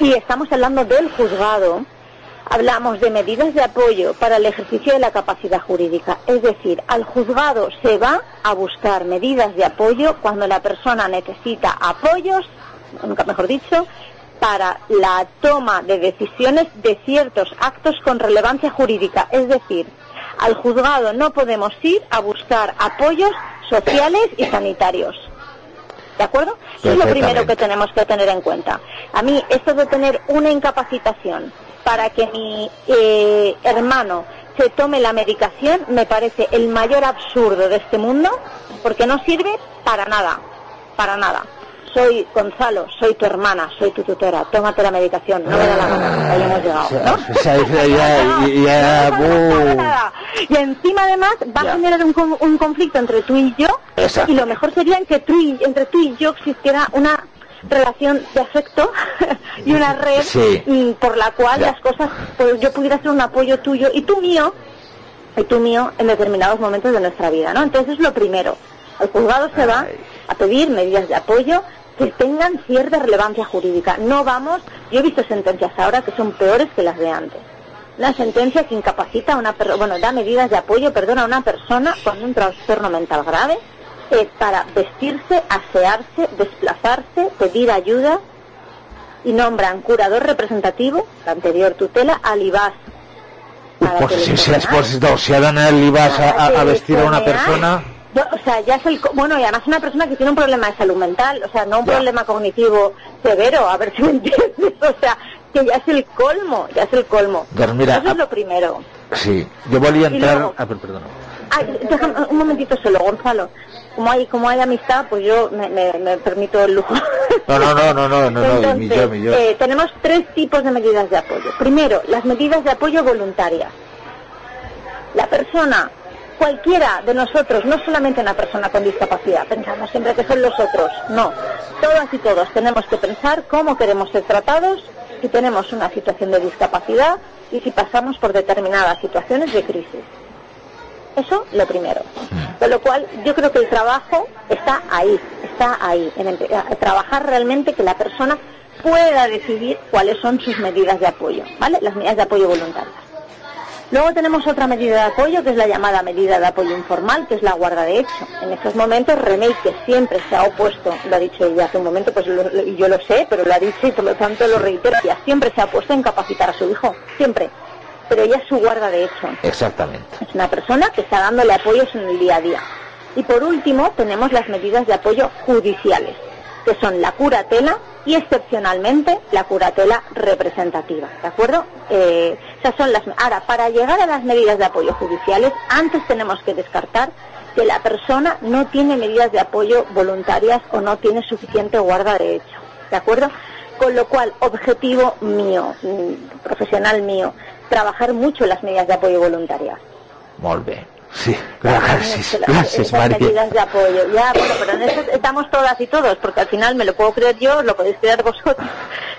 y estamos hablando del juzgado, hablamos de medidas de apoyo para el ejercicio de la capacidad jurídica. Es decir, al juzgado se va a buscar medidas de apoyo cuando la persona necesita apoyos, nunca mejor dicho, para la toma de decisiones de ciertos actos con relevancia jurídica. Es decir, al juzgado no podemos ir a buscar apoyos sociales y sanitarios. ¿De acuerdo? Eso es lo primero que tenemos que tener en cuenta. A mí, esto de tener una incapacitación para que mi eh, hermano se tome la medicación me parece el mayor absurdo de este mundo porque no sirve para nada, para nada. Soy Gonzalo, soy tu hermana, soy tu tutora, tómate la medicación, no me da la gana, ahí hemos llegado, ¿no? O sea, ya, <laughs> ya, ya, No. Y encima además va a generar un, un conflicto entre tú y yo Exacto. y lo mejor sería que tú y- entre tú y yo existiera una relación de afecto <laughs> y una red Sí. por la cual las cosas, pues yo pudiera ser un apoyo tuyo y tú mío y tú mío en determinados momentos de nuestra vida, ¿no? Entonces es lo primero. El juzgado se va a pedir medidas de apoyo que tengan cierta relevancia jurídica. No vamos, yo he visto sentencias ahora que son peores que las de antes. La sentencia que incapacita a una persona, bueno, da medidas de apoyo, perdona, a una persona con un trastorno mental grave eh, para vestirse, asearse, desplazarse, pedir ayuda y nombran curador representativo, la anterior tutela, al IBAS. Pues si, toquen, pues, no, si ha d'anar li vas a, vestir a una persona... No, o sea, ya es el... Bueno, y además una persona que tiene un problema de salud mental, o sea, no un Ya. problema cognitivo severo, a ver si me <laughs> entiendes, o sea, que ya es el colmo, ya es el colmo. Doncs mira, Eso es a- lo primero. Sí, jo volia I entrar... luego- Ah, per- perdona. Ay, déjame un momentito solo, Gonzalo. Como hay, como hay amistad, pues yo me, me- me permito el lujo. No, no, no, no, no, no, no, Entonces, millor, millor. eh, tenemos tres tipos de medidas de apoyo. Primero, las medidas de apoyo voluntarias. La persona, cualquiera de nosotros, no solamente una persona con discapacidad, pensamos siempre que son los otros, no. Todas y todos tenemos que pensar cómo queremos ser tratados si tenemos una situación de discapacidad y si pasamos por determinadas situaciones de crisis. Eso lo primero. Con lo cual, yo creo que el trabajo está ahí, está ahí, en trabajar realmente que la persona pueda decidir cuáles son sus medidas de apoyo, ¿vale? Las medidas de apoyo voluntarias. Luego tenemos otra medida de apoyo, que es la llamada medida de apoyo informal, que es la guarda de hecho. En estos momentos, Remey, que siempre se ha opuesto, lo ha dicho ella hace un momento, pues lo- yo lo sé, pero lo ha dicho y por lo tanto lo reitero, siempre se ha opuesto a incapacitar a su hijo, siempre. Pero ella es su guarda de hecho. Exactament. Es una persona que está dándole apoyos en el día a día. Y por último, tenemos las medidas de apoyo judiciales, que son la curatela y excepcionalmente la curatela representativa. ¿De acuerdo? Eh, esas son las. Ahora, para llegar a las medidas de apoyo judiciales, antes tenemos que descartar que la persona no tiene medidas de apoyo voluntarias o no tiene suficiente guarda de hecho. ¿De acuerdo? Con lo cual, objetivo mío, mm, profesional mío, trabajar mucho las medidas de apoyo voluntarias. Molt. Sí, gracias, gracias, Esas María. medidas de apoyo. Ya, bueno, pero en eso estamos todas y todos, porque al final me lo puedo creer yo, lo podéis creer vosotros.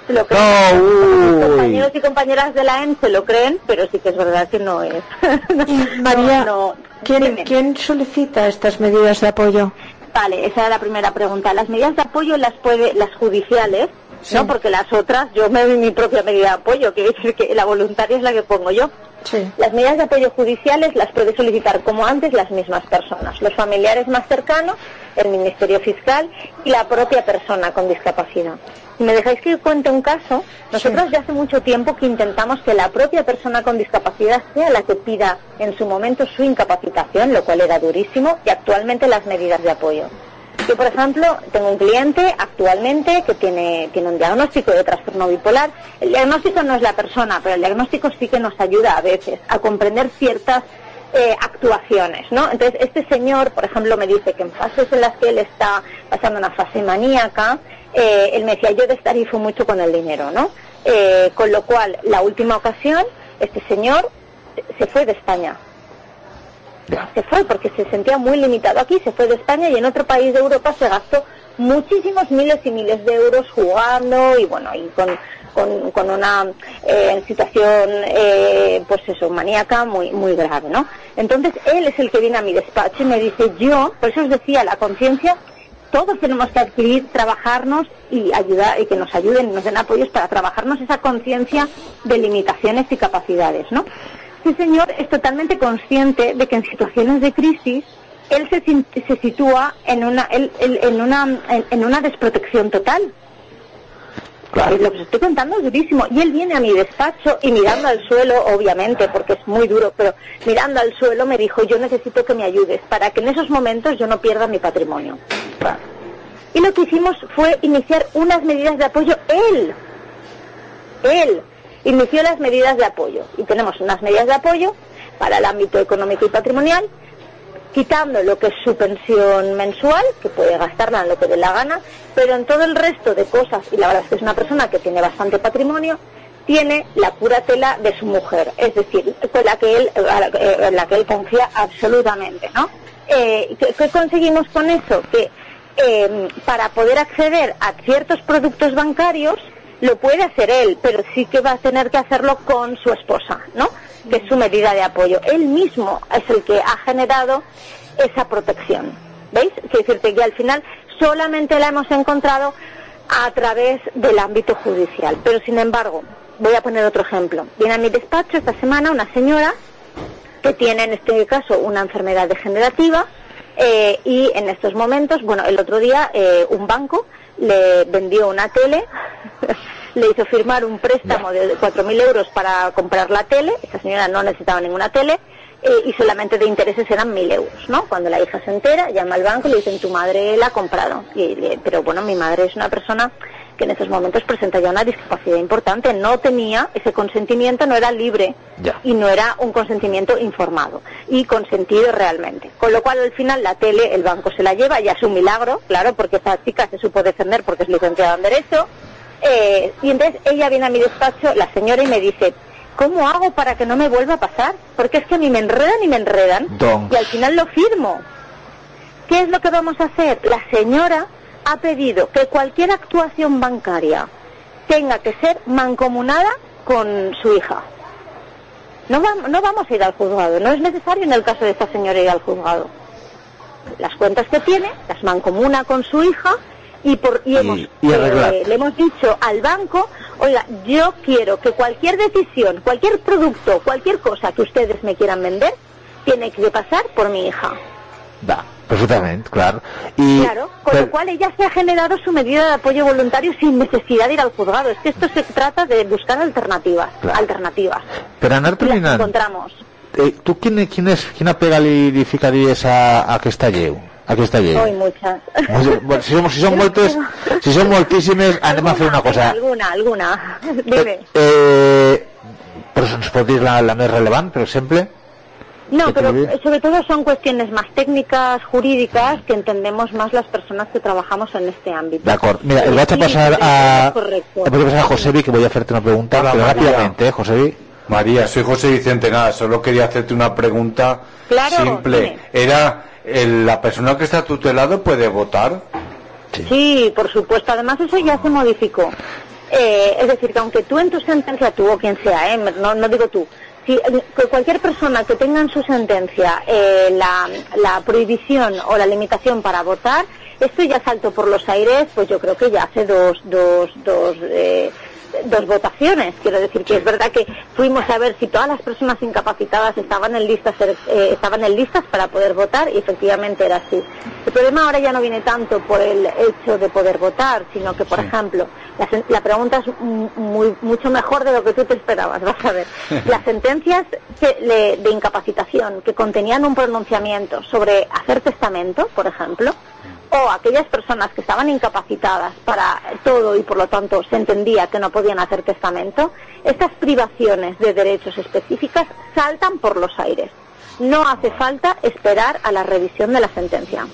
Se <laughs> lo creen. No, compañeros y compañeras de la EM se lo creen, pero sí que es verdad que no es. <laughs> Y María, No, no. ¿quién. ¿quién solicita estas medidas de apoyo? Vale, esa era la primera pregunta. Las medidas de apoyo las puede, las judiciales, Sí. ¿no? Porque las otras, yo me doy mi propia medida de apoyo, que decir que la voluntaria es la que pongo yo. Sí. Las medidas de apoyo judiciales las puede solicitar como antes las mismas personas, los familiares más cercanos, el Ministerio Fiscal y la propia persona con discapacidad. Si me dejáis que cuente un caso, nosotros ya hace mucho tiempo que intentamos que la propia persona con discapacidad sea la que pida en su momento su incapacitación, lo cual era durísimo, y actualmente las medidas de apoyo. Yo, por ejemplo, tengo un cliente actualmente que tiene, tiene un diagnóstico de trastorno bipolar. El diagnóstico no es la persona, pero el diagnóstico sí que nos ayuda a veces a comprender ciertas eh, actuaciones, ¿no? Entonces, este señor, por ejemplo, me dice que en fases en las que él está pasando una fase maníaca, eh, él me decía, yo destarifo mucho con el dinero, ¿no? Eh, con lo cual, la última ocasión, este señor se fue de España se fue porque se sentía muy limitado aquí, se fue de España y en otro país de Europa se gastó muchísimos miles y miles de euros jugando y bueno, y con, con, una eh, situación, eh, pues eso, maníaca muy, muy grave, ¿no? Entonces él es el que viene a mi despacho y me dice, yo, por eso os decía, la conciencia, todos tenemos que adquirir, trabajarnos y ayudar, y que nos ayuden y nos den apoyos para trabajarnos esa conciencia de limitaciones y capacidades, ¿no? Este señor es totalmente consciente de que en situaciones de crisis él se, se sitúa en una, él- él- en, una, en, en una desprotección total. Claro. Lo que os estoy contando es durísimo. Y él viene a mi despacho y mirando al suelo, obviamente, porque es muy duro, pero mirando al suelo me dijo, yo necesito que me ayudes para que en esos momentos yo no pierda mi patrimonio. Claro. Y lo que hicimos fue iniciar unas medidas de apoyo él. Él inició las medidas de apoyo. Y tenemos unas medidas de apoyo para el ámbito económico y patrimonial, quitando lo que es su pensión mensual, que puede gastarla en lo que dé la gana, pero en todo el resto de cosas, y la verdad es que es una persona que tiene bastante patrimonio, tiene la curatela de su mujer, es decir, con la que él, en la que él confía absolutamente, ¿no? Eh, ¿qué, qué conseguimos con eso? Que eh, para poder acceder a ciertos productos bancarios lo puede hacer él, pero sí que va a tener que hacerlo con su esposa, ¿no? Que es su medida de apoyo. Él mismo es el que ha generado esa protección. ¿Veis? Quiero decirte que al final solamente la hemos encontrado a través del ámbito judicial. Pero sin embargo, voy a poner otro ejemplo. Viene a mi despacho esta semana una señora que tiene en este caso una enfermedad degenerativa eh, y en estos momentos, bueno, el otro día eh, un banco le vendió una tele, <laughs> le hizo firmar un préstamo de 4.000 euros para comprar la tele, esa señora no necesitaba ninguna tele, eh, y solamente de intereses eran 1.000 euros, ¿no? Cuando la hija se entera, llama al banco y le dicen, tu madre la ha comprado. Y, le- pero bueno, mi madre es una persona que en estos momentos presenta ya una discapacidad importante, no tenía ese consentimiento, no era libre Ya. y no era un consentimiento informado y consentido realmente. Con lo cual al final la tele, el banco se la lleva, ya es un milagro, claro, porque esa chica se supo defender porque es licenciada en Derecho. eh, y entonces ella viene a mi despacho, la señora, y me dice, ¿cómo hago para que no me vuelva a pasar? Porque es que a mí me enredan y me enredan Don. y al final lo firmo. ¿Qué es lo que vamos a hacer? La señora ha pedido que cualquier actuación bancaria tenga que ser mancomunada con su hija. No, vam- no vamos a ir al juzgado, no es necesario en el caso de esta señora ir al juzgado. Las cuentas que tiene las mancomuna con su hija y, por, y, hemos, y eh, le hemos dicho al banco, oiga, yo quiero que cualquier decisión, cualquier producto, cualquier cosa que ustedes me quieran vender, tiene que pasar por mi hija. Va, perfectamente, claro. Y, Claro, con pero- lo cual ella se ha generado su medida de apoyo voluntario sin necesidad de ir al juzgado. Es que esto se trata de buscar alternativas, Claro. alternativas. per anar terminant, encontramos. eh, tu quin, quin és, quina pega li, li ficaries a, a aquesta lleu? A aquesta lleu? Hoy muchas. Molt- bueno, si, som, si són <laughs> moltes, si són moltíssimes, anem a fer una cosa. Alguna, alguna. <laughs> Dime. Eh, però ens pot dir la, la més rellevant, per exemple? No, pero sobre todo son cuestiones más técnicas, jurídicas, que entendemos más las personas que trabajamos en este ámbito. De acuerdo. Mira, le voy a pasar a, voy a pasar a Josebi que voy a hacerte una pregunta, Hola, pero María. rápidamente, ¿eh? María, soy José Vicente, nada, solo quería hacerte una pregunta Claro, simple. dime. Era, el- ¿la persona que está tutelado puede votar? Sí, por supuesto. Además, eso ya se modificó. Eh, es decir, que aunque tú en tu sentencia, tú o quien sea, eh, no, no digo tú, si eh, que cualquier persona que tenga en su sentencia eh, la, la prohibición o la limitación para votar, esto ya saltó por los aires, pues yo creo que ya hace dos, dos, dos, eh, dos votaciones. Quiero decir que es verdad que fuimos a ver si todas las personas incapacitadas estaban en listas, eh, estaban en listas para poder votar y efectivamente era así. El problema ahora ya no viene tanto por el hecho de poder votar, sino que, por ejemplo, la, la pregunta es mu- muy, mucho mejor de lo que tú te esperabas, vas a ver. <laughs> Las sentencias que le- de incapacitación que contenían un pronunciamiento sobre hacer testamento, por ejemplo, o aquellas personas que estaban incapacitadas para todo y por lo tanto se entendía que no podían hacer testamento, estas privaciones de derechos específicas saltan por los aires. No hace falta esperar a la revisión de la sentencia.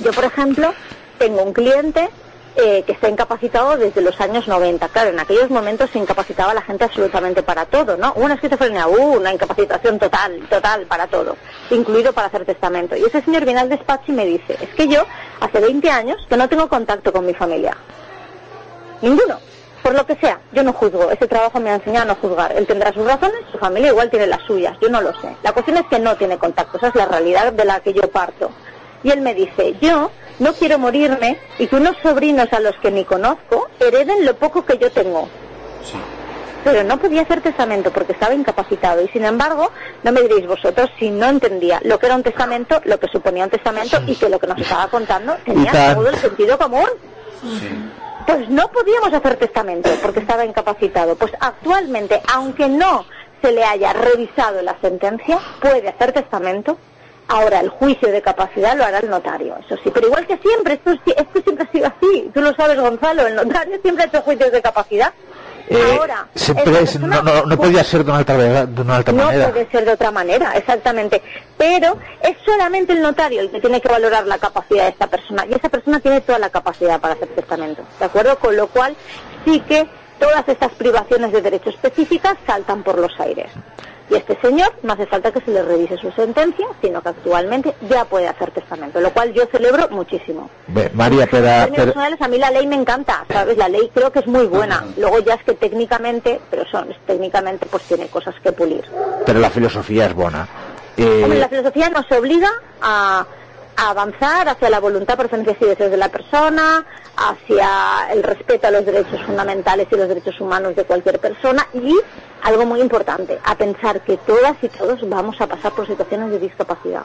Yo, por ejemplo, tengo un cliente eh, que está incapacitado desde los años 90. Claro, en aquellos momentos se incapacitaba la gente absolutamente para todo, ¿no? Una esquizofrenia, uh, una incapacitación total, total para todo, incluido para hacer testamento. Y ese señor viene al despacho y me dice, es que yo hace 20 años que no tengo contacto con mi familia. Ninguno. Por lo que sea, yo no juzgo. Ese trabajo me ha enseñado a no juzgar. Él tendrá sus razones, su familia igual tiene las suyas. Yo no lo sé. La cuestión es que no tiene contacto. Esa es la realidad de la que yo parto. Y él me dice, yo no quiero morirme y que unos sobrinos a los que ni conozco hereden lo poco que yo tengo. Pero no podía hacer testamento porque estaba incapacitado. Y sin embargo, no me diréis vosotros si no entendía lo que era un testamento, lo que suponía un testamento y que lo que nos estaba contando tenía todo el sentido común. Pues no podíamos hacer testamento porque estaba incapacitado. Pues actualmente, aunque no se le haya revisado la sentencia, puede hacer testamento. Ahora el juicio de capacidad lo hará el notario, eso sí. Pero igual que siempre, esto, es- esto siempre ha sido así. Tú lo sabes, Gonzalo, el notario siempre ha hecho juicios de capacidad. Eh, Ahora, siempre esta es- no, persona no, no podía ser de una otra, vega- de una otra no manera. puede ser de otra manera, exactamente. Pero es solamente el notario el que tiene que valorar la capacidad de esta persona. Y esa persona tiene toda la capacidad para hacer testamento. ¿De acuerdo? Con lo cual, sí que todas estas privaciones de derechos específicas saltan por los aires. Y este señor no hace falta que se le revise su sentencia, sino que actualmente ya puede hacer testamento, lo cual yo celebro muchísimo. Bé, María, En per, a- mí la ley me encanta, ¿sabes? La ley creo que es muy buena. Luego ya es que técnicamente, pero son técnicamente pues tiene cosas que pulir. pero la filosofía es. Hombre, Eh, la filosofía nos obliga a, a avanzar hacia la voluntad, preferencias y deseos de la persona, hacia el respeto a los derechos fundamentales y los derechos humanos de cualquier persona y, algo muy importante, a pensar que todas y todos vamos a pasar por situaciones de discapacidad.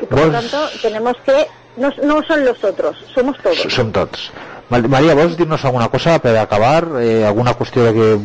Y por lo tanto, tenemos que, no, no son los otros, somos todos. som tots. Maria, vols dir-nos alguna cosa per acabar? Eh, alguna qüestió de que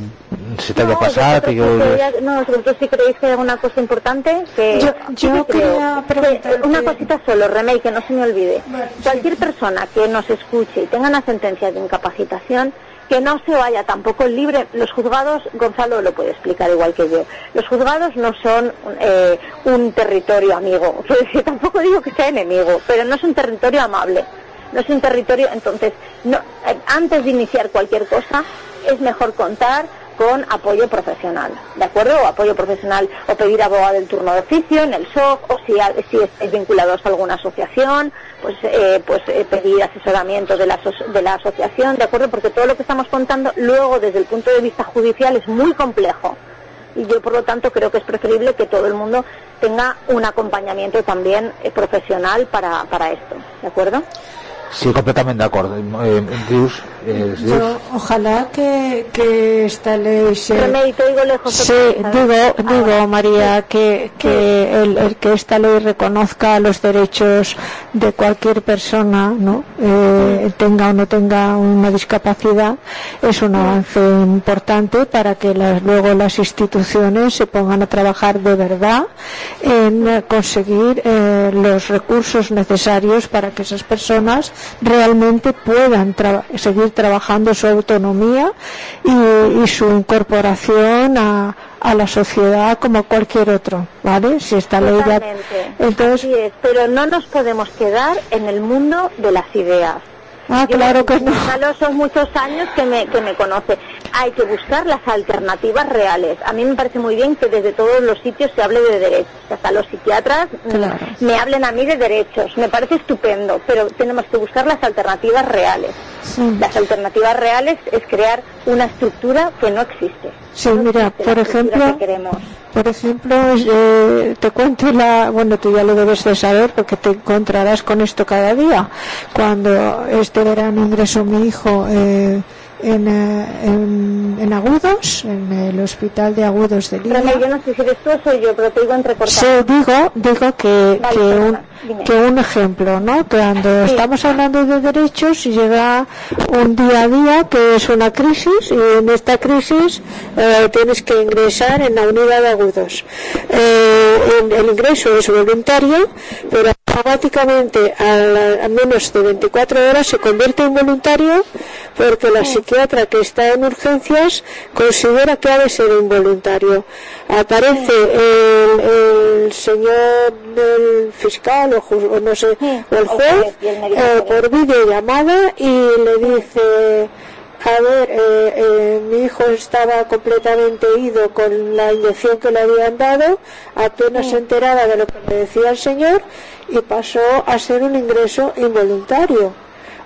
se t'hagi No, passat? I que sí creía- no, vosotros sí creéis que hay alguna cosa importante que Yo- sí yo que creo. quería Que- preguntarte- una cosita solo, Remey, que no se me olvide. Cualquier persona que nos escuche y tenga una sentencia de incapacitación, que no se vaya tampoco libre. Los juzgados, Gonzalo lo puede explicar igual que yo, los juzgados no son eh, un territorio amigo. <laughs> Tampoco digo que sea enemigo, pero no es un territorio amable. No es un territorio, entonces, no, eh, antes de iniciar cualquier cosa, es mejor contar con apoyo profesional, ¿de acuerdo? O apoyo profesional o pedir abogado del turno de oficio en el SOC o si, si estáis vinculados a alguna asociación, pues, eh, pues eh, pedir asesoramiento de la, de la asociación, ¿de acuerdo? Porque todo lo que estamos contando luego desde el punto de vista judicial es muy complejo y yo por lo tanto creo que es preferible que todo el mundo tenga un acompañamiento también eh, profesional para, para esto, ¿de acuerdo? Sí, completament d'acord. Eh, dius, eh, dius... Yo, ojalá que, que esta ley se... Te oigo lejos. Sí, digo, ¿sabes? Ah, digo María, que, que el, el que esta ley reconozca los derechos de cualquier persona, ¿no? Eh, tenga o no tenga una discapacidad, es un avance importante para que las- luego las instituciones se pongan a trabajar de verdad en conseguir eh, los recursos necesarios para que esas personas realmente puedan seguir trabajando su autonomía y, su incorporación a, a, la sociedad como cualquier otro, ¿vale? Si está ley entonces, pero no nos podemos quedar en el mundo de las ideas Ah, claro que no. son muchos años que me, que me conoce. Hay que buscar las alternativas reales. A mí me parece muy bien que desde todos los sitios se hable de derechos. Hasta los psiquiatras me hablen a mí de derechos. Me parece estupendo, pero tenemos que buscar las alternativas reales. Las alternativas reales es crear una estructura que no existe. Sí, mira, por ejemplo, por ejemplo, eh, te cuento la, bueno, tú ya lo debes de saber porque te encontrarás con esto cada día. Cuando este verano ingresó mi hijo eh, en, eh, en, en, Agudos, en el hospital de Agudos de Lima. yo no sé si eres tú o soy yo, pero te digo entrecortado. Sí, digo, digo que, que, un, que un ejemplo, ¿no? Cuando estamos hablando de derechos llega un día a día que es una crisis y en esta crisis eh, tienes que ingresar en la unidad de Agudos. Eh, el ingreso es voluntario, pero automáticamente a, menos de 24 horas se convierte en voluntario porque la psiquiatra que está en urgencias considera que ha de ser involuntario. Aparece el, señor el fiscal o, no sé, o el juez eh, por videollamada y le dice a ver, eh, eh, mi hijo estaba completamente ido con la inyección que le habían dado, apenas se enteraba de lo que le decía el señor y pasó a ser un ingreso involuntario.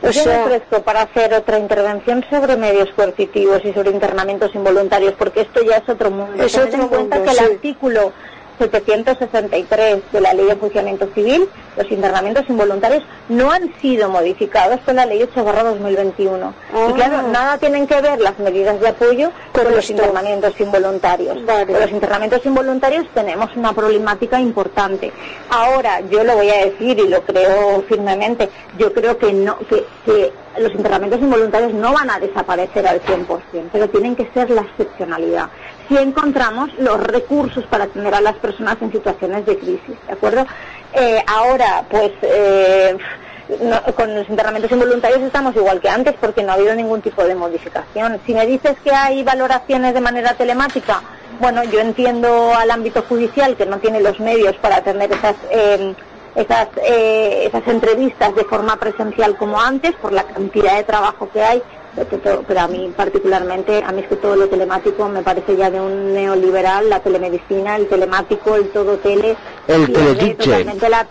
O Yo me presto para hacer otra intervención sobre medios coercitivos y sobre internamientos involuntarios, porque esto ya es otro mundo. Es otro en cuenta que el artículo 763 de la Ley de Funcionamiento Civil, los internamientos involuntarios no han sido modificados con la Ley 8 2021. Y claro, ah. nada tienen que ver las medidas de apoyo con, los internamientos involuntarios. Con los internamientos involuntarios tenemos una problemática importante. Ahora, yo lo voy a decir y lo creo firmemente, yo creo que no que, que los internamientos involuntarios no van a desaparecer al 100%, pero tienen que ser la excepcionalidad si encontramos los recursos para atender a las personas en situaciones de crisis, ¿de acuerdo? Eh, ahora, pues, eh, con los internamientos involuntarios estamos igual que antes porque no ha habido ningún tipo de modificación. Si me dices que hay valoraciones de manera telemática, bueno, yo entiendo al ámbito judicial que no tiene los medios para atender esas... Eh, esas, esas entrevistas de forma presencial como antes por la cantidad de trabajo que hay pero a mí particularmente, a mí es que todo lo telemático me parece ya de un neoliberal, la telemedicina, el telemático, el todo tele, el totalmente la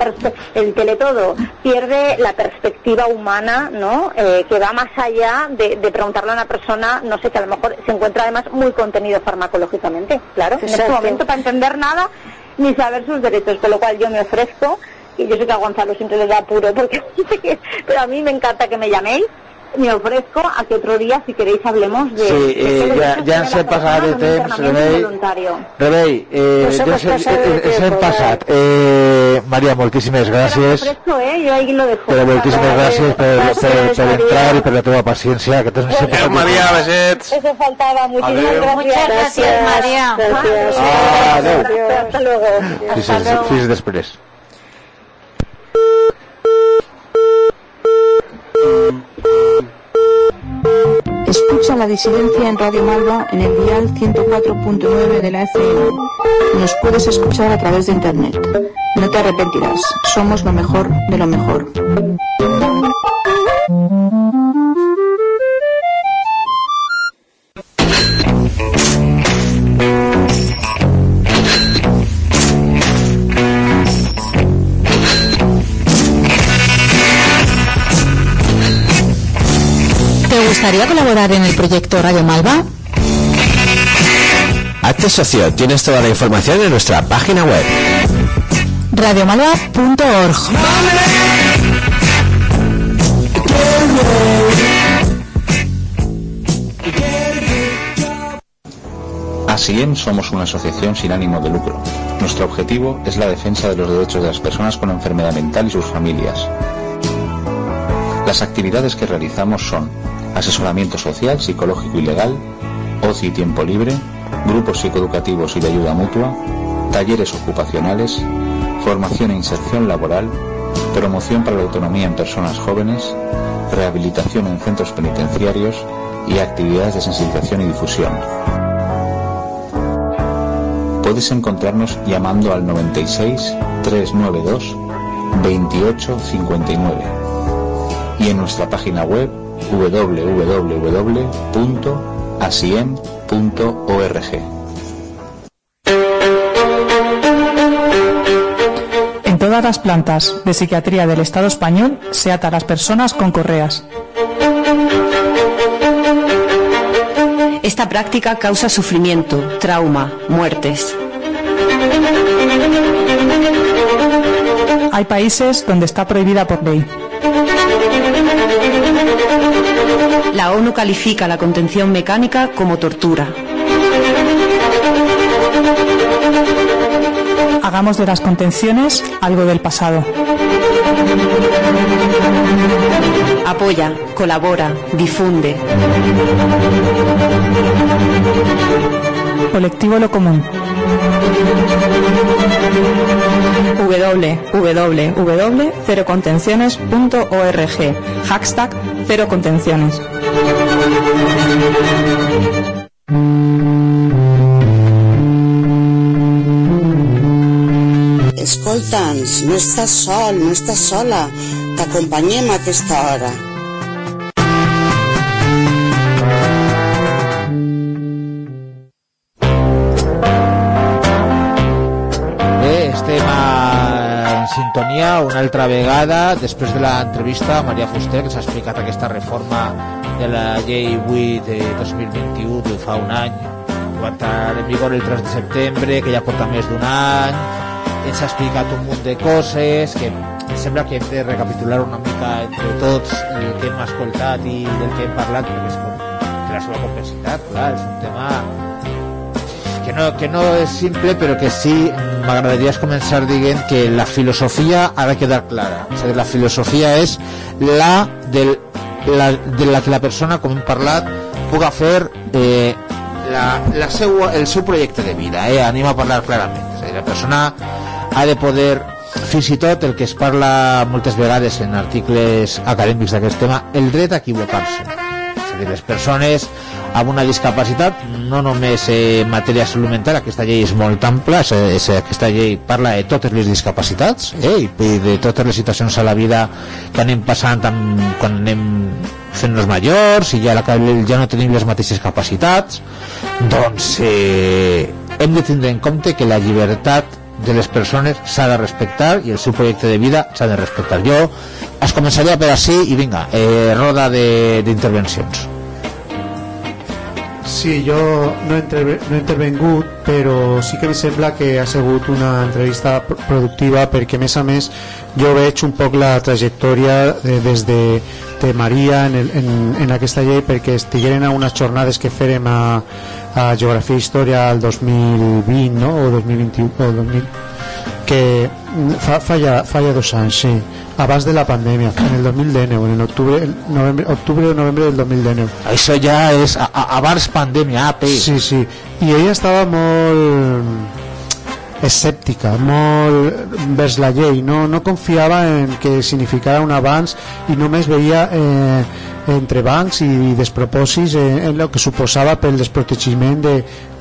el teletodo, pierde la perspectiva humana, ¿no? Eh, que va más allá de, preguntarle a una persona, no sé, que a lo mejor se encuentra además muy contenido farmacológicamente, claro, en este momento para entender nada ni saber sus derechos, con lo cual yo me ofrezco y yo sé que a Gonzalo siempre le da apuro porque <laughs> pero a mí me encanta que me llaméis me ofrezco a que otro día, si queréis, hablemos de... Sí, eh, ya, ya ens hem passat de temps, Rebei. Rebei, eh, ja ens hem passat. Eh, Maria, moltíssimes gràcies. Me ofrezco, eh, yo ahí lo dejo. Però moltíssimes gràcies per, per, per entrar i per la teva paciència. Que tens Adéu, Maria, besets. Eso faltaba. Muchísimas gracias. Muchas gracias, Maria. Ah, adéu. Hasta luego. Fins, fins després. Escucha la disidencia en Radio Malva en el dial 104.9 de la FM. Nos puedes escuchar a través de internet. No te arrepentirás. Somos lo mejor de lo mejor. Gustaría colaborar en el proyecto Radio Malva? Hazte socio, tienes toda la información en nuestra página web. radiomalva.org ASIEM somos una asociación sin ánimo de lucro. Nuestro objetivo es la defensa de los derechos de las personas con enfermedad mental y sus familias. Las actividades que realizamos son asesoramiento social, psicológico y legal, ocio y tiempo libre, grupos psicoeducativos y de ayuda mutua, talleres ocupacionales, formación e inserción laboral, promoción para la autonomía en personas jóvenes, rehabilitación en centros penitenciarios y actividades de sensibilización y difusión. Puedes encontrarnos llamando al 96 392 2859 y en nuestra página web www.asiem.org. En todas las plantas de psiquiatría del Estado español se ata a las personas con correas. Esta práctica causa sufrimiento, trauma, muertes. Hay países donde está prohibida por ley. La ONU califica la contención mecánica como tortura. Hagamos de las contenciones algo del pasado. Apoya, colabora, difunde. Colectivo Lo Común. www.cerocontenciones.org Hashtag Cero Contenciones. Escolta'ns, no estàs sol, no estàs sola. T'acompanyem a aquesta hora. Sintonia una altra vegada després de l'entrevista a Maria Fuster que s'ha explicat aquesta reforma de la llei 8 de 2021 de fa un any que va entrar en vigor el 3 de setembre que ja porta més d'un any ens ha explicat un munt de coses que em sembla que hem de recapitular una mica entre tots el que hem escoltat i del que hem parlat perquè és com, la seva complexitat clar, és un tema que no, que no és simple però que sí m'agradaria començar dient que la filosofia ha de quedar clara. És a dir, la filosofia és la, del, la de la que la persona com hem parlat puga fer eh, la, la seu, el seu projecte de vida eh? anem a parlar clarament. És a dir, la persona ha de poder fins i tot el que es parla moltes vegades en articles acadèmics d'aquest tema el dret a equivocar-se dir, les persones amb una discapacitat, no només en matèria de salut mental, aquesta llei és molt ampla, és, és, aquesta llei parla de totes les discapacitats eh, i de totes les situacions a la vida que anem passant amb, quan anem fent-nos majors i ja, la, ja no tenim les mateixes capacitats doncs eh, hem de tindre en compte que la llibertat de les persones s'ha de respectar i el seu projecte de vida s'ha de respectar. Jo es començaria per així i vinga, eh, roda d'intervencions. Sí, jo no he, interve no he intervengut, però sí que em sembla que ha sigut una entrevista pr productiva perquè, a més a més, jo veig un poc la trajectòria de, des de, en, el, en, en aquesta llei perquè a unes jornades que farem a, a Geografia i Història el 2020 no? o 2021 o 2000, que fa, fa, ja, fa ja dos anys, sí abans de la pandèmia, en el 2019, en octubre, novembre, octubre o novembre del 2019. Això ja és a, a, abans pandèmia, AP. Sí, sí. I ella estava molt escèptica, molt vers la llei, no, no confiava en que significara un avanç i només veia eh, entre bancs i despropòsits en, en el que suposava pel desprotegiment de,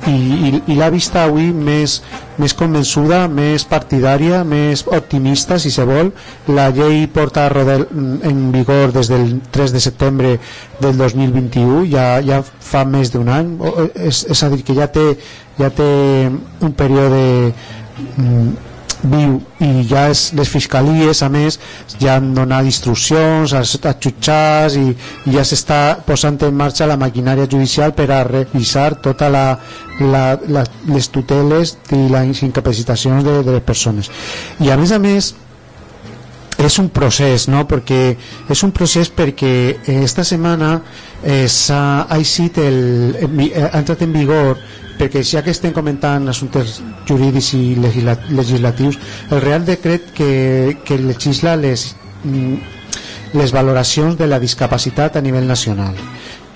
i, i, i l'ha vista avui més, més convençuda, més partidària, més optimista, si se vol. La llei porta rodel, en vigor des del 3 de setembre del 2021, ja, ja fa més d'un any, és, és a dir, que ja té, ja té un període mm, viu i ja és, les fiscalies a més ja han donat instruccions als, jutjats i, i ja s'està posant en marxa la maquinària judicial per a revisar tota la, les tuteles i les incapacitacions de, de les persones i a més a més és un procés, no? Perquè és un procés perquè esta setmana eh, s'ha eixit el, ha entrat en vigor perquè ja que estem comentant assumptes jurídics i legislatius, el Real Decret que, que legisla les, mm, les valoracions de la discapacitat a nivell nacional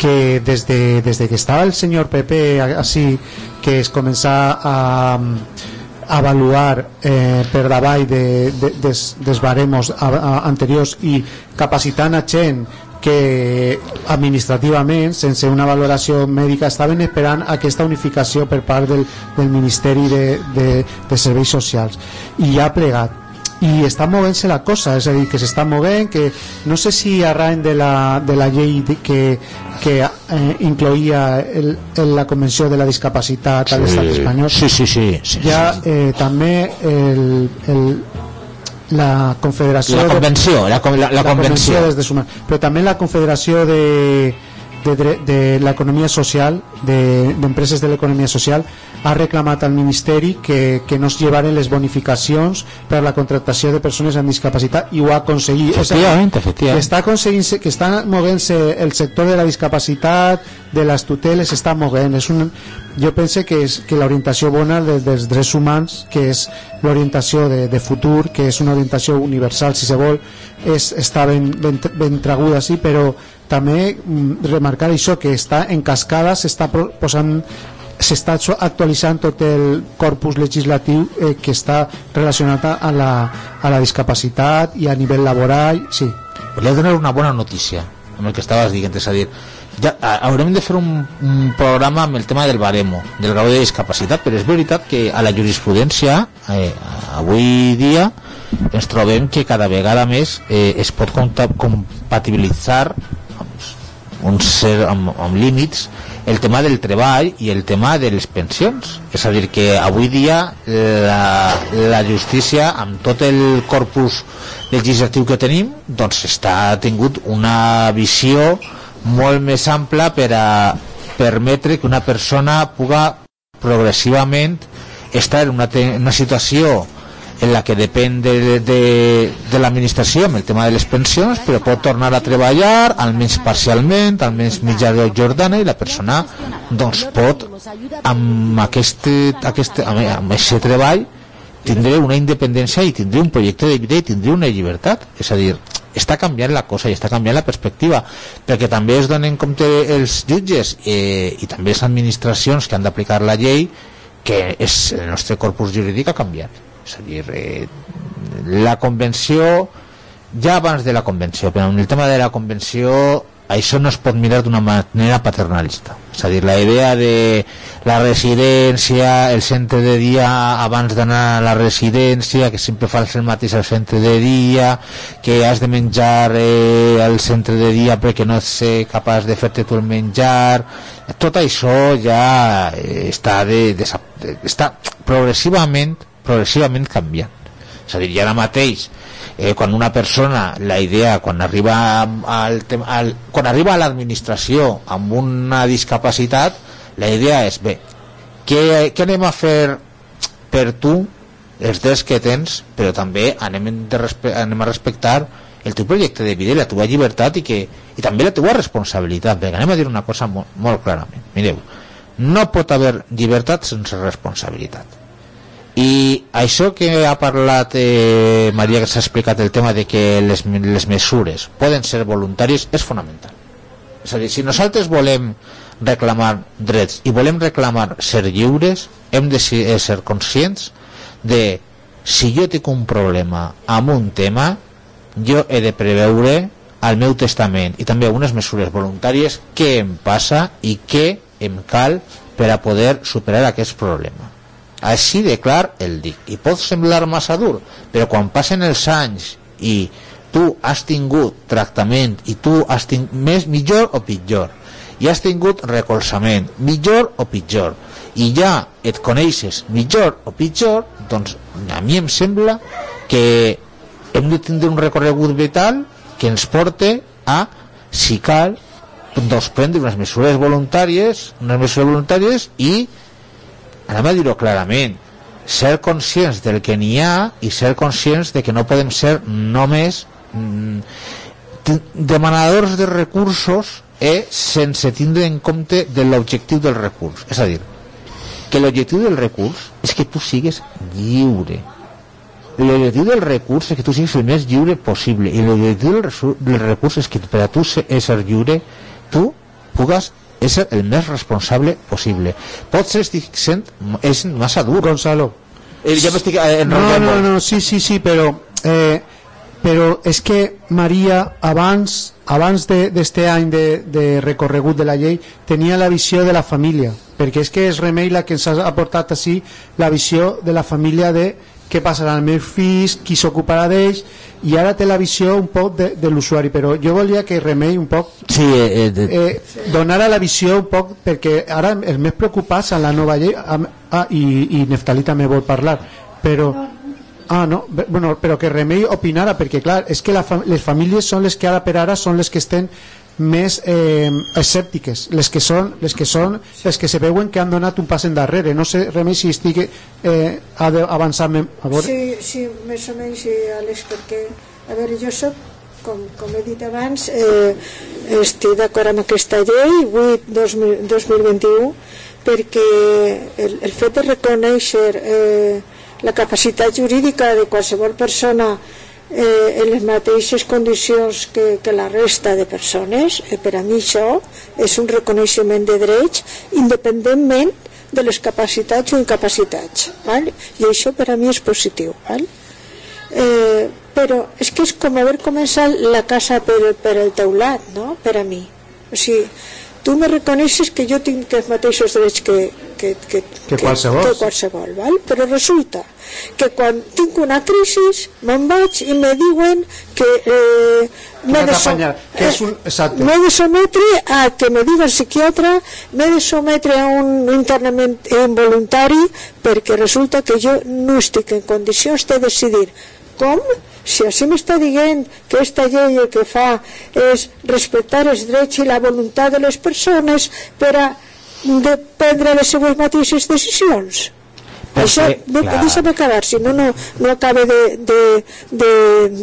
que des de, des de que estava el senyor Pepe així que es comença a, avaluar eh, per davall de, de, des, des baremos a, a, anteriors i capacitant a gent que administrativament, sense una valoració mèdica, estaven esperant aquesta unificació per part del, del Ministeri de, de, de Serveis Socials. I ja ha plegat. I està movent-se la cosa, és a dir, que s'està movent, que no sé si arran de la, de la llei que, que eh, incloïa el, el, la Convenció de la Discapacitat sí, a l'estat espanyol, sí, sí, sí, sí, ja eh, també el, el, la Confederació la convenció, la, la, la, la convenció, convenció. des de però també la Confederació de, de, de l'economia social d'empreses de, de l'economia social ha reclamat al Ministeri que, que no es llevaren les bonificacions per a la contractació de persones amb discapacitat i ho ha aconseguit efectivament, efectivament. està aconseguint que està movent-se el sector de la discapacitat de les tuteles està movent és un, jo penso que, és, que l'orientació bona de, dels drets humans que és l'orientació de, de futur que és una orientació universal si se vol és, està ben, ben, ben traguda sí, però també mm, remarcar això que està en cascada s'està posant s'està actualitzant tot el corpus legislatiu eh, que està relacionat a la, a la discapacitat i a nivell laboral sí. volia donar una bona notícia amb el que estaves dient, és a dir ja, haurem de fer un, un programa amb el tema del baremo, del grau de discapacitat però és veritat que a la jurisprudència eh, avui dia ens trobem que cada vegada més eh, es pot compatibilitzar un ser amb, amb límits el tema del treball i el tema de les pensions. És a dir que avui dia la, la justícia amb tot el corpus legislatiu que tenim doncs està tingut una visió molt més ampla per a permetre que una persona puga progressivament estar en una, una situació en la que depèn de, de, de l'administració amb el tema de les pensions, però pot tornar a treballar, almenys parcialment, almenys mitjà de Jordana, i la persona doncs, pot, amb aquest, aquest, amb, aquest treball, tindré una independència i tindré un projecte de vida i tindré una llibertat. És a dir, està canviant la cosa i està canviant la perspectiva perquè també es donen compte els jutges eh, i també les administracions que han d'aplicar la llei que és, el nostre corpus jurídic ha canviat és a dir, eh, la convenció ja abans de la convenció però en el tema de la convenció això no es pot mirar d'una manera paternalista. És a dir, la idea de la residència, el centre de dia abans d'anar a la residència que sempre fas el mateix al centre de dia que has de menjar eh, al centre de dia perquè no eh, capaç de fer-te tu el menjar. Tot això ja eh, està, de, de, està progressivament progressivament canviant és a dir, ja ara mateix eh, quan una persona, la idea quan arriba al, al, quan arriba a l'administració amb una discapacitat la idea és bé, què, què anem a fer per tu els drets que tens però també anem, de anem a respectar el teu projecte de vida i la teva llibertat i, que, i també la teva responsabilitat. Perquè anem a dir una cosa molt, molt clarament. Mireu, no pot haver llibertat sense responsabilitat i això que ha parlat eh, Maria que s'ha explicat el tema de que les, les mesures poden ser voluntàries és fonamental. És a dir, si nosaltres volem reclamar drets i volem reclamar ser lliures hem de eh, ser conscients de si jo tinc un problema amb un tema jo he de preveure al meu testament i també unes mesures voluntàries què em passa i què em cal per a poder superar aquest problema així de clar el dic. I pot semblar massa dur però quan passen els anys i tu has tingut tractament i tu has tingut més millor o pitjor? I has tingut recolzament millor o pitjor? I ja et coneixes millor o pitjor doncs a mi em sembla que hem de tindre un recorregut vital que ens porte a si cal doncs prendre unes mesures voluntàries unes mesures voluntàries i anem a dir-ho clarament. Ser conscients del que n'hi ha i ser conscients de que no podem ser només mm, demanadors de recursos eh, sense tindre en compte de l'objectiu del recurs. És a dir, que l'objectiu del recurs és que tu sigues lliure. L'objectiu del recurs és que tu siguis el més lliure possible. I l'objectiu del, del recurs és que per a tu ser lliure tu pugues és el més responsable possible pot ser estic sent és massa dur Gonzalo Eh, ja m'estic eh, No, enrotllant no, molt. no, sí, sí, sí, però, eh, però és que Maria abans, abans de- d'este any de, de recorregut de la llei tenia la visió de la família, perquè és que és Remei la que ens ha aportat així la visió de la família de què passarà amb els fills, qui s'ocuparà d'ells i ara té la visió un poc de, de l'usuari, però jo volia que Remei un poc. Sí, eh, eh, eh, donara la visió un poc perquè ara els més preocupats en la nova llei ah, i, i Neftalí també vol parlar però ah, no, bueno, però que Remei opinara perquè clar, és que la les famílies són les que ara per ara són les que estem més eh, escèptiques. Les que són les que són les que se veuen que han donat un pas endarrere. No sé Remei si estic eh, ha d'avançar-me a veure. Sí, sí, més o menys, Àlex, perquè, a veure, jo soc, com, com he dit abans, eh, estic d'acord amb aquesta llei 8-2021 perquè el, el fet de reconèixer eh, la capacitat jurídica de qualsevol persona eh, en les mateixes condicions que, que la resta de persones, eh, per a mi això és un reconeixement de drets independentment de les capacitats o incapacitats val? i això per a mi és positiu val? Eh, però és que és com haver començat la casa per, per el teulat no? per a mi o sigui, tu me reconeixes que jo tinc els mateixos drets que, que, que, Que qualsevol. que qualsevol val? però resulta que quan tinc una crisi me'n vaig i me diuen que eh, m'he de, som- que és un, exacte m'he de sometre a que me diga el psiquiatre m'he de sometre a un internament involuntari perquè resulta que jo no estic en condicions de decidir com si així m'està dient que aquesta llei el que fa és respectar els drets i la voluntat de les persones per a de prendre les seues mateixes decisions Però això, no, clar. deixa'm acabar, si no, no, no acabe de, de, de,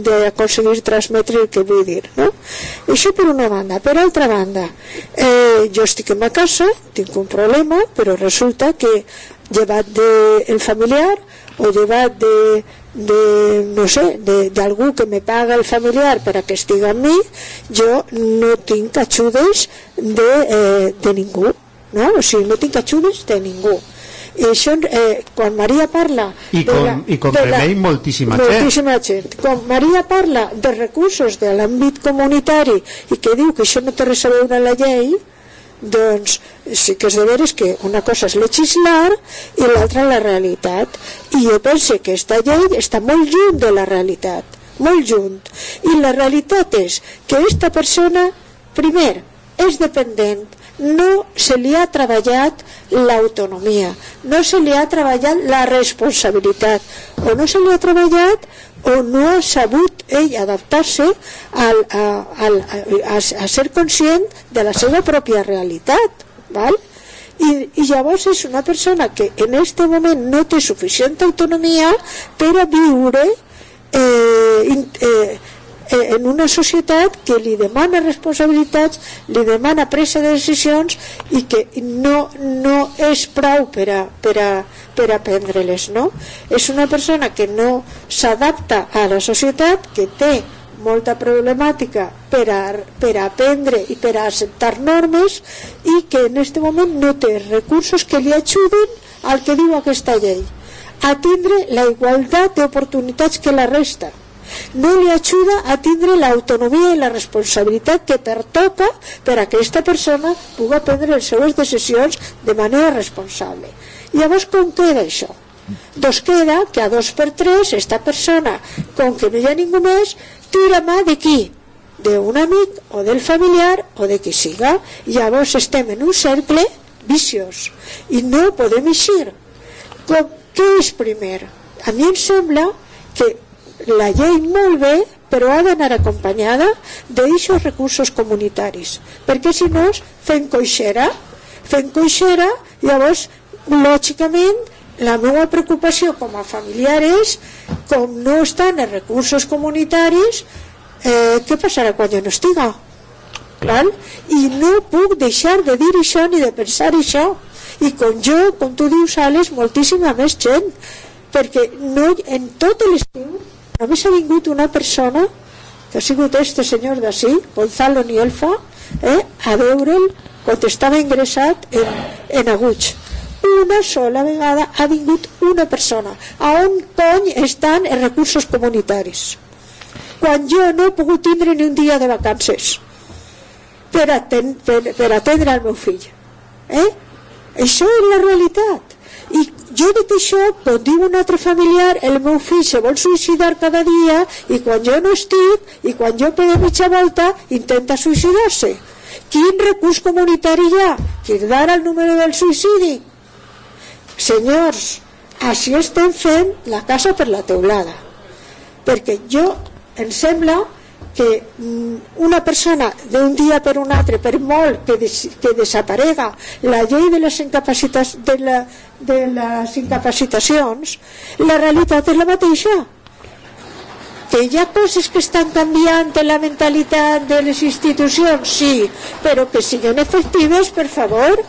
de aconseguir transmetre el que vull dir, no? Això per una banda. Per altra banda, eh, jo estic en ma casa, tinc un problema, però resulta que llevat del familiar o llevat de, de no sé, de- d'algú que me paga el familiar per a que estigui amb mi, jo no tinc ajudes de, eh, de ningú, no? O sigui, no tinc ajudes de ningú. I això, eh, quan Maria parla... i con, la- i con de la- Remei moltíssima gent moltíssima gent. Quan Maria parla de recursos de l'àmbit comunitari i que diu que això no té res a veure la llei, doncs sí que és de veres que una cosa és legislar i l'altra la realitat. I jo penso que aquesta llei està molt lluny de la realitat, molt lluny. I la realitat és que aquesta persona, primer, és dependent, no se li ha treballat l'autonomia, no se li ha treballat la responsabilitat, o no se li ha treballat o no ha sabut ell adaptar-se al, a, al, a, a ser conscient de la seva pròpia realitat. Val? I, I llavors és una persona que en este moment no té suficient autonomia per a viure eh, eh, en una societat que li demana responsabilitats, li demana presa de decisions i que no, no és prou per a, per a, per a prendre-les, no? És una persona que no s'adapta a la societat, que té molta problemàtica per a, per a aprendre i per a acceptar normes i que en este moment no té recursos que li ajuden al que diu aquesta llei a tindre la igualtat d'oportunitats que la resta no li ajuda a tindre l'autonomia i la responsabilitat que pertoca per a que aquesta persona pugui prendre les seues decisions de manera responsable. Llavors com queda això? Doncs queda que a dos per tres esta persona, com que no hi ha ningú més, tira mà de qui? d'un amic o del familiar o de qui siga. Llavors estem en un cercle viciós i no podem eixir. Com, què és primer? A mi em sembla que la llei molt bé, però ha d'anar acompanyada d'aixos recursos comunitaris, perquè si no fem coixera, fem coixera, llavors, lògicament, la meva preocupació com a familiar és, com no estan els recursos comunitaris, eh, què passarà quan jo no estiga? Val? I no puc deixar de dir això ni de pensar això. I com jo, com tu dius, Alex, moltíssima més gent, perquè no, en tot l'estiu només ha vingut una persona que ha sigut este senyor d'ací, Gonzalo Nielfa, eh, a veure'l quan estava ingressat en, en Aguig. una sola vegada ha vingut una persona. A on cony estan els recursos comunitaris? Quan jo no he pogut tindre ni un dia de vacances per, aten per, per atendre el meu fill. Eh? Això és la realitat. Jo dic això, quan diu un altre familiar, el meu fill se vol suïcidar cada dia i quan jo no estic i quan jo pegue mitja volta, intenta suïcidar-se. Quin recurs comunitari hi ha? Cridar al número del suïcidi? Senyors, així estem fent la casa per la teulada. Perquè jo, em sembla que mm, una persona d'un dia per un altre, per molt que, des, que desaparega la llei de les, incapacitas, de, la, de les incapacitacions, la realitat és la mateixa. Que hi ha coses que estan canviant la mentalitat de les institucions, sí, però que siguin efectives, per favor.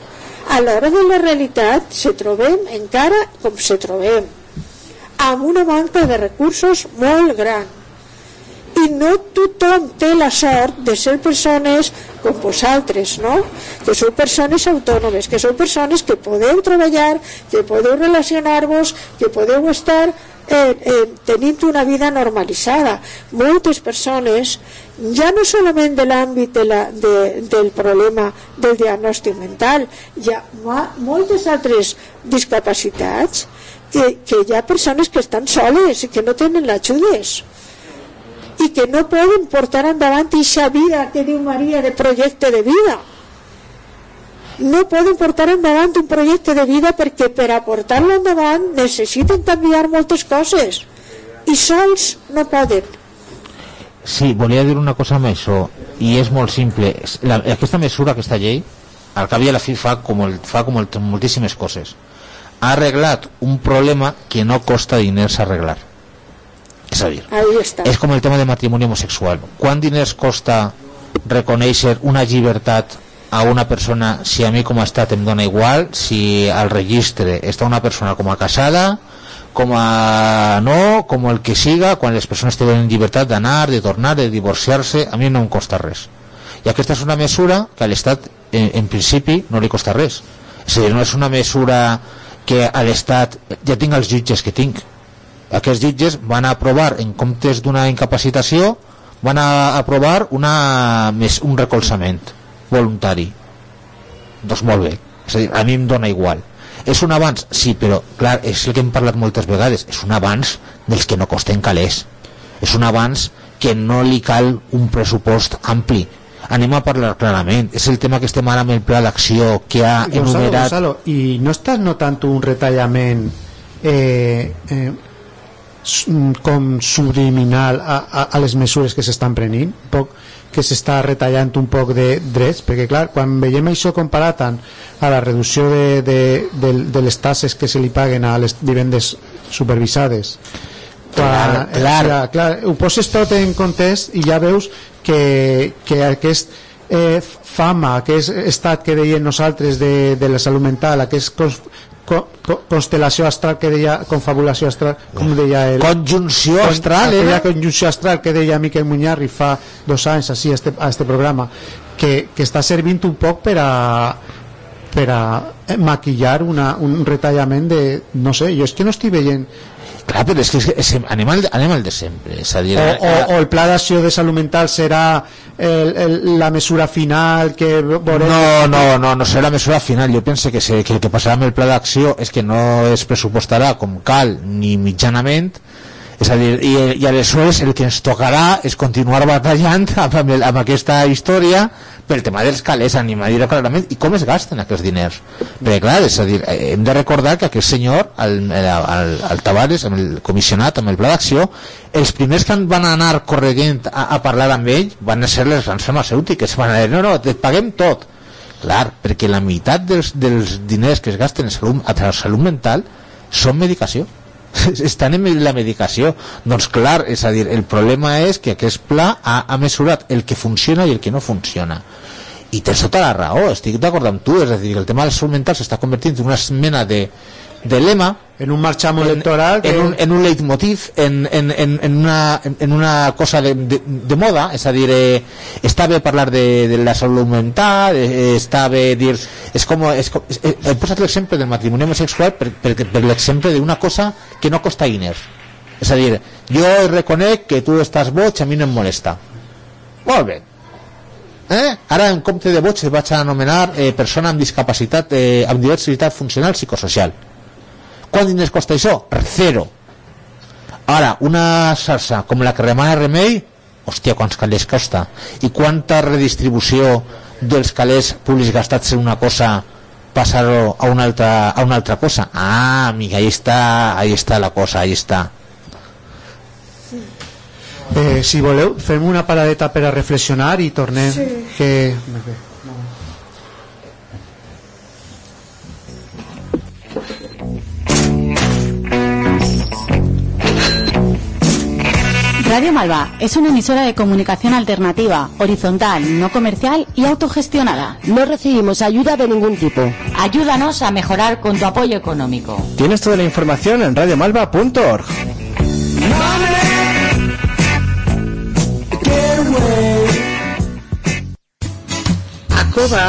A l'hora de la realitat se trobem encara com se trobem, amb una manca de recursos molt gran i no tothom té la sort de ser persones com vosaltres, no? que sou persones autònomes, que sou persones que podeu treballar, que podeu relacionar-vos, que podeu estar eh, eh, tenint una vida normalitzada. Moltes persones, ja no solament de l'àmbit de del problema del diagnòstic mental, hi ha moltes altres que, que hi ha que estan soles i que no tenen l'ajudes i que no poden portar endavant aquesta vida que diu Maria de projecte de vida. No poden portar endavant un projecte de vida perquè per a portar-lo endavant necessiten canviar moltes coses sols no poden. Sí, volia dir una cosa amb això i és molt simple. La, aquesta mesura, aquesta llei al cap i la fi fa com, el, fa com el, moltíssimes coses. Ha arreglat un problema que no costa diners arreglar és a dir, és com el tema de matrimoni homosexual. Quant diners costa reconèixer una llibertat a una persona si a mi com a estat em dona igual, si al registre està una persona com a casada, com a no, com el que siga, quan les persones tenen llibertat d'anar, de tornar, de divorciar-se, a mi no em costa res. I aquesta és una mesura que a l'Estat, en, en principi, no li costa res. És a dir, no és una mesura que a l'Estat ja tinc els jutges que tinc, aquests jutges van aprovar en comptes d'una incapacitació van a aprovar una, més, un recolzament voluntari. Doncs molt bé. És a dir, a mi em dona igual. És un avanç, sí, però clar, és el que hem parlat moltes vegades. És un avanç dels que no costen calés. És un avanç que no li cal un pressupost ampli. Anem a parlar clarament. És el tema que estem ara amb el pla d'acció que ha Gonzalo, enumerat. Gonzalo, i no estàs notant un retallament eh, eh, com subliminal a, a, a les mesures que s'estan prenint poc que s'està retallant un poc de drets perquè clar, quan veiem això comparat a la reducció de, de, de, de les tasses que se li paguen a les vivendes supervisades clar, clar. clar, clar ho poses tot en context i ja veus que, que aquest eh, fama, aquest estat que deien nosaltres de, de la salut mental, aquest co, co, constel·lació astral que deia confabulació astral com deia el, conjunció con, astral era? conjunció astral que deia Miquel Muñarri fa dos anys així a este, a este programa que, que està servint un poc per a per a maquillar una, un retallament de no sé, jo és que no estic veient Clar, però és que és, anem, al, anem al de sempre. És a dir, o, o, o el pla d'acció de salut mental serà el, el, la mesura final que veurem... No, no, no, no serà la mesura final. Jo penso que, se, que el que passarà amb el pla d'acció és que no es pressupostarà com cal ni mitjanament, és a dir, i, i aleshores el que ens tocarà és continuar batallant amb, amb, amb aquesta història pel tema dels calés, anem a dir clarament, i com es gasten aquests diners. Perquè, clar, és a dir, eh, hem de recordar que aquest senyor, el, el, el Tavares, amb el comissionat, amb el pla d'acció, els primers que van anar correguent a, a parlar amb ell van ser les grans farmacèutiques. Van dir, no, no, et paguem tot. Clar, perquè la meitat dels, dels diners que es gasten en salut, a salut mental són medicació <laughs> estan en la medicació. Doncs clar, és a dir, el problema és que aquest pla ha, ha mesurat el que funciona i el que no funciona. I tens tota la raó, estic d'acord amb tu. És a dir, el tema de la salut mental s'està convertint en una mena de, de lema en un marchamo electoral en, que- un, en un leitmotiv en, en, en, en una, en una cosa de, de, de moda a dir, eh, està bé parlar de, de la salut mental eh, està bé dir és com, és com és, eh, posat l'exemple del matrimoni homosexual per, per, per l'exemple d'una cosa que no costa diners és a dir, jo reconec que tu estàs boig, a mi no em molesta. Molt bé. Eh? ara en compte de boig vaig a anomenar eh, persona amb discapacitat eh, amb diversitat funcional psicosocial quant diners costa això? Zero. Ara, una salsa com la que remana Remei, hòstia, quants calés costa? I quanta redistribució dels calés públics gastats en una cosa passar-ho a una altra, a una altra cosa? Ah, amiga, ahí està, ahí està la cosa, ahí està. Eh, si voleu, fem una paradeta per a reflexionar i tornem Sí. que... Radio Malva es una emisora de comunicación alternativa, horizontal, no comercial y autogestionada. No recibimos ayuda de ningún tipo. Ayúdanos a mejorar con tu apoyo económico. Tienes toda la información en radiomalva.org. ACOVA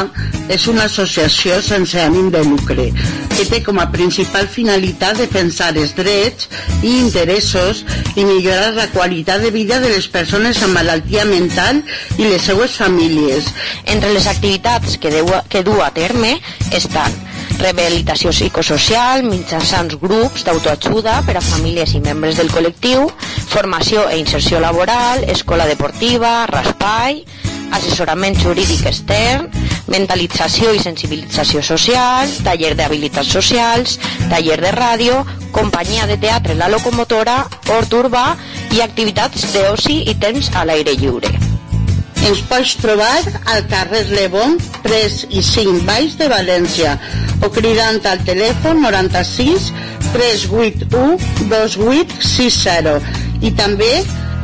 és una associació sense ànim de lucre que té com a principal finalitat defensar els drets i interessos i millorar la qualitat de vida de les persones amb malaltia mental i les seues famílies. Entre les activitats que, deu, que du a terme estan rehabilitació psicosocial mitjançant grups d'autoajuda per a famílies i membres del col·lectiu, formació e inserció laboral, escola deportiva, raspai, assessorament jurídic extern, mentalització i sensibilització social, taller d'habilitats socials, taller de ràdio, companyia de teatre La Locomotora, hort urbà i activitats d'oci i temps a l'aire lliure. Ens pots trobar al carrer Lebón 3 i 5 Baix de València o cridant al telèfon 96 381 2860 i també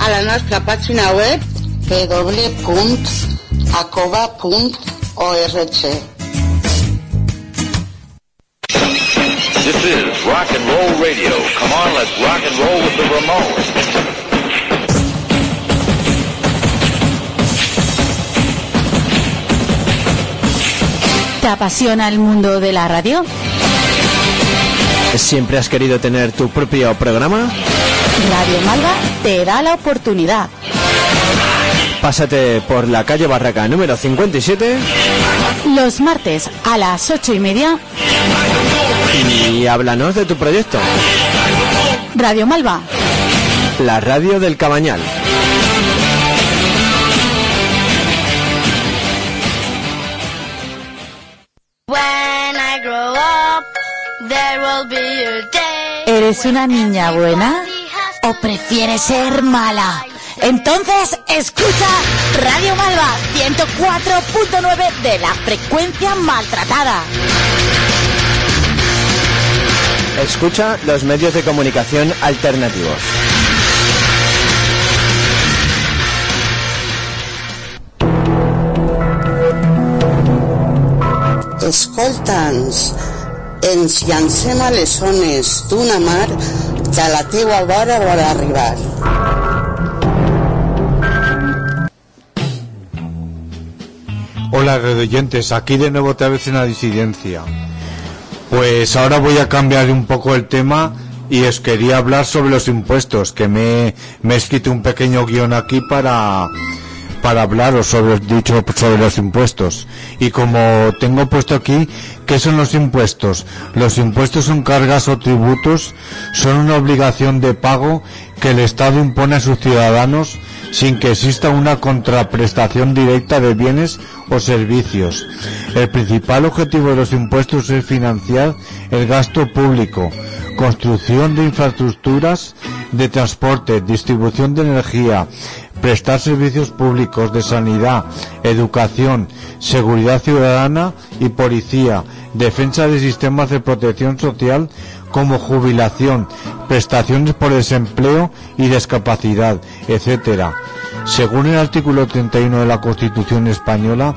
a la nostra pàgina web www.acova.org. This is rock and roll radio. Come on, let's rock and roll with the Ramones. ¿Te apasiona el mundo de la radio? ¿Siempre has querido tener tu propio programa? Radio Malva te da la oportunidad. Pásate por la calle Barraca número 57 Los martes a las ocho y media, y háblanos de tu proyecto. Radio Malva. La radio del Cabañal. When I grow up, there will be a day. ¿Eres una niña buena o prefieres ser mala? Entonces escucha Radio Malva 104.9 de la frecuencia maltratada. Escucha los medios de comunicación alternativos. Escolta'ns, ens llancem a les zones d'una mar que a la teua vora vol arribar. Hola oyentes, aquí de nuevo otra vez en la disidencia. Pues ahora voy a cambiar un poco el tema y os quería hablar sobre los impuestos, que me, me he escrito un pequeño guion aquí para, para hablaros sobre, dicho, sobre los impuestos. Y como tengo puesto aquí, ¿qué son los impuestos? Los impuestos son cargas o tributos, son una obligación de pago que el Estado impone a sus ciudadanos sin que exista una contraprestación directa de bienes o servicios. El principal objetivo de los impuestos es financiar el gasto público, construcción de infraestructuras de transporte, distribución de energía, prestar servicios públicos de sanidad, educación, seguridad ciudadana y policía, defensa de sistemas de protección social como jubilación, prestaciones por desempleo y discapacidad, etcétera. Según el artículo 31 de la Constitución española,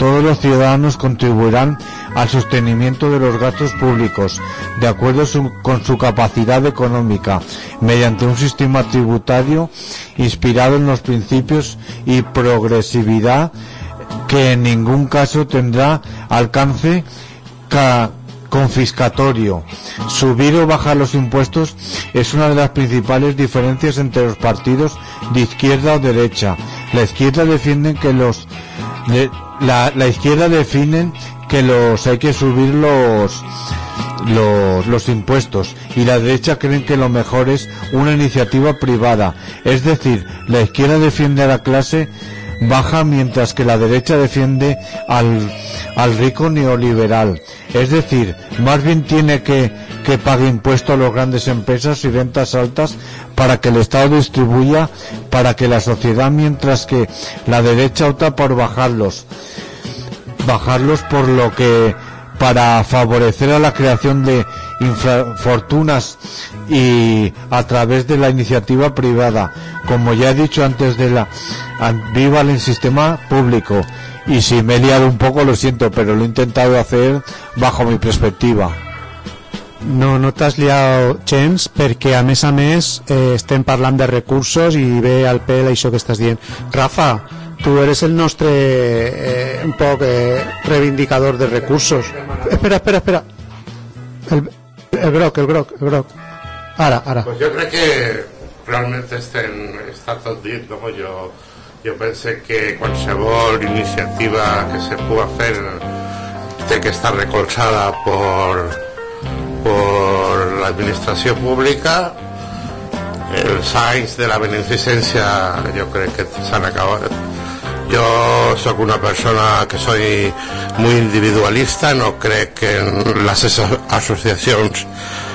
todos los ciudadanos contribuirán al sostenimiento de los gastos públicos, de acuerdo con su capacidad económica, mediante un sistema tributario inspirado en los principios y progresividad que en ningún caso tendrá alcance ca- confiscatorio. Subir o bajar los impuestos es una de las principales diferencias entre los partidos de izquierda o derecha. La izquierda defiende que los la, la izquierda definen que los hay que subir los los, los impuestos y la derecha creen que lo mejor es una iniciativa privada. Es decir, la izquierda defiende a la clase baja mientras que la derecha defiende al, al rico neoliberal. Es decir, más bien tiene que, que pague impuestos a las grandes empresas y rentas altas para que el Estado distribuya para que la sociedad, mientras que la derecha opta por bajarlos bajarlos por lo que para favorecer a la creación de infrafortunas y a través de la iniciativa privada. Como ya he dicho antes de la viva el sistema público y si me he liado un poco lo siento, pero lo he intentado hacer bajo mi perspectiva. No, no t'has liat gens perquè a més a més eh, estem parlant de recursos i ve al pèl això que estàs dient. Rafa, tu eres el nostre eh, un poc eh, reivindicador de recursos. Espera, espera, espera. El, el groc, el groc, el groc. Ara, ara. Pues jo crec que realment estem, està tot dit, no? Jo, jo penso que qualsevol iniciativa que se puga fer té que estar recolzada por, por la administració pública els anys de la beneficència jo crec que s'han acabat jo sóc una persona que soy muy individualista no crec en les aso-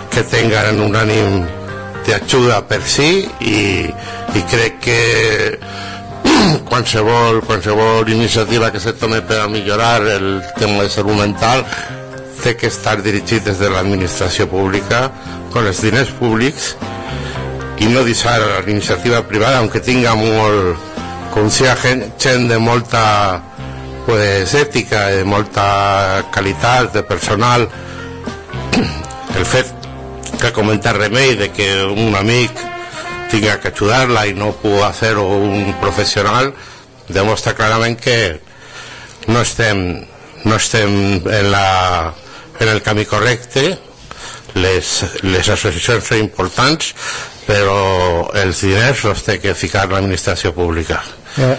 que tengan un ànim d'ajuda per si i, i crec que <clears throat> qualsevol, qualsevol iniciativa que se tome per a millorar el tema de salut mental té que estar dirigit des de l'administració pública con els diners públics i no deixar a la iniciativa privada aunque tinga molt com si gent, gent de molta pues, ètica de molta qualitat de personal. El fet que comenta Remei de que un amic tinga que ayudarla y no pudo hacerlo un profesional demuestra clarament que no estem, no estem en, la, en el camí correcte les, les associacions són importants però els diners els té que ficar l'administració pública Eh,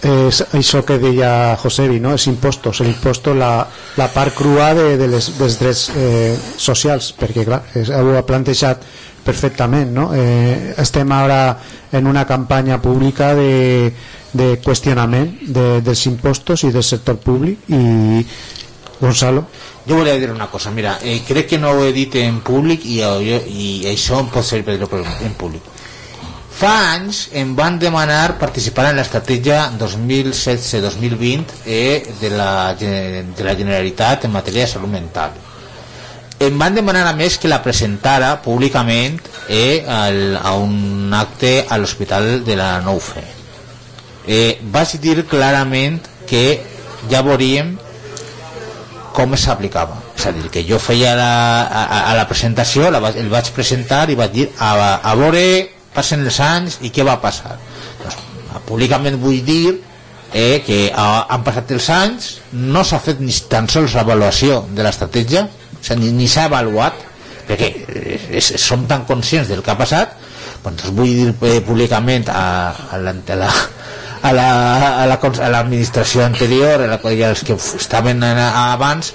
és això que deia Josebi, no? els impostos, l'imposto, la, la part crua de, de les, dels drets eh, socials, perquè clar, ha plantejat perfectament, no? Eh, estem ara en una campanya pública de, de qüestionament de, dels impostos i del sector públic i Gonzalo Jo volia dir una cosa, mira, eh, crec que no ho he dit en públic i, i això em pot servir per en públic. Fa anys em van demanar participar en l'estratègia 2016-2020 eh, de, la, de la Generalitat en matèria de salut mental. Em van demanar a més que la presentara públicament eh, al, a un acte a l'Hospital de la Noufe. Eh, vaig dir clarament que ja veuríem com s'aplicava. És a dir, que jo feia la, a, a la presentació, la, el vaig presentar i vaig dir a, a veure, passen els anys i què va passar. Doncs, públicament vull dir eh, que ha, han passat els anys, no s'ha fet ni tan sols l'avaluació de l'estratègia, o sigui, ni, ni s'ha avaluat, perquè eh, és, som tan conscients del que ha passat, doncs vull dir eh, públicament a, a, la, a la, a la, a la, a l'administració anterior, a, la, i als que estaven abans,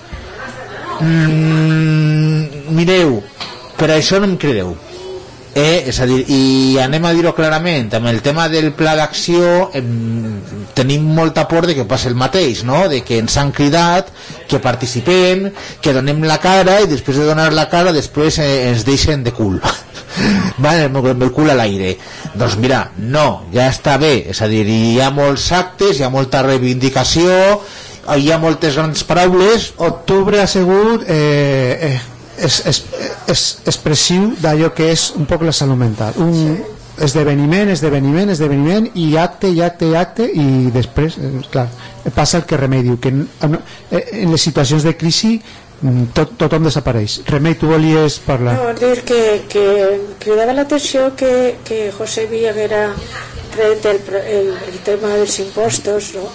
mm, mireu, per això no em credeu. Eh, és a dir, i anem a dir-ho clarament, amb el tema del pla d'acció em, tenim molta por de que passi el mateix, no? de que ens han cridat, que participem, que donem la cara i després de donar la cara després eh, ens deixen de cul. <laughs> vale, amb el cul a l'aire. Doncs mira, no, ja està bé, és a dir, hi ha molts actes, hi ha molta reivindicació, hi ha moltes grans paraules, octubre ha sigut eh, eh, és, és, és expressiu d'allò que és un poc la salut mental. Un, esdeveniment, esdeveniment, esdeveniment i acte, i acte, i acte i després, eh, clar, passa el que Remei diu que en, en les situacions de crisi mm, tot, tothom desapareix. Remei, tu volies parlar. No, dir que, que cridava l'atenció que, que José Villa era tret el, el, el tema dels impostos no?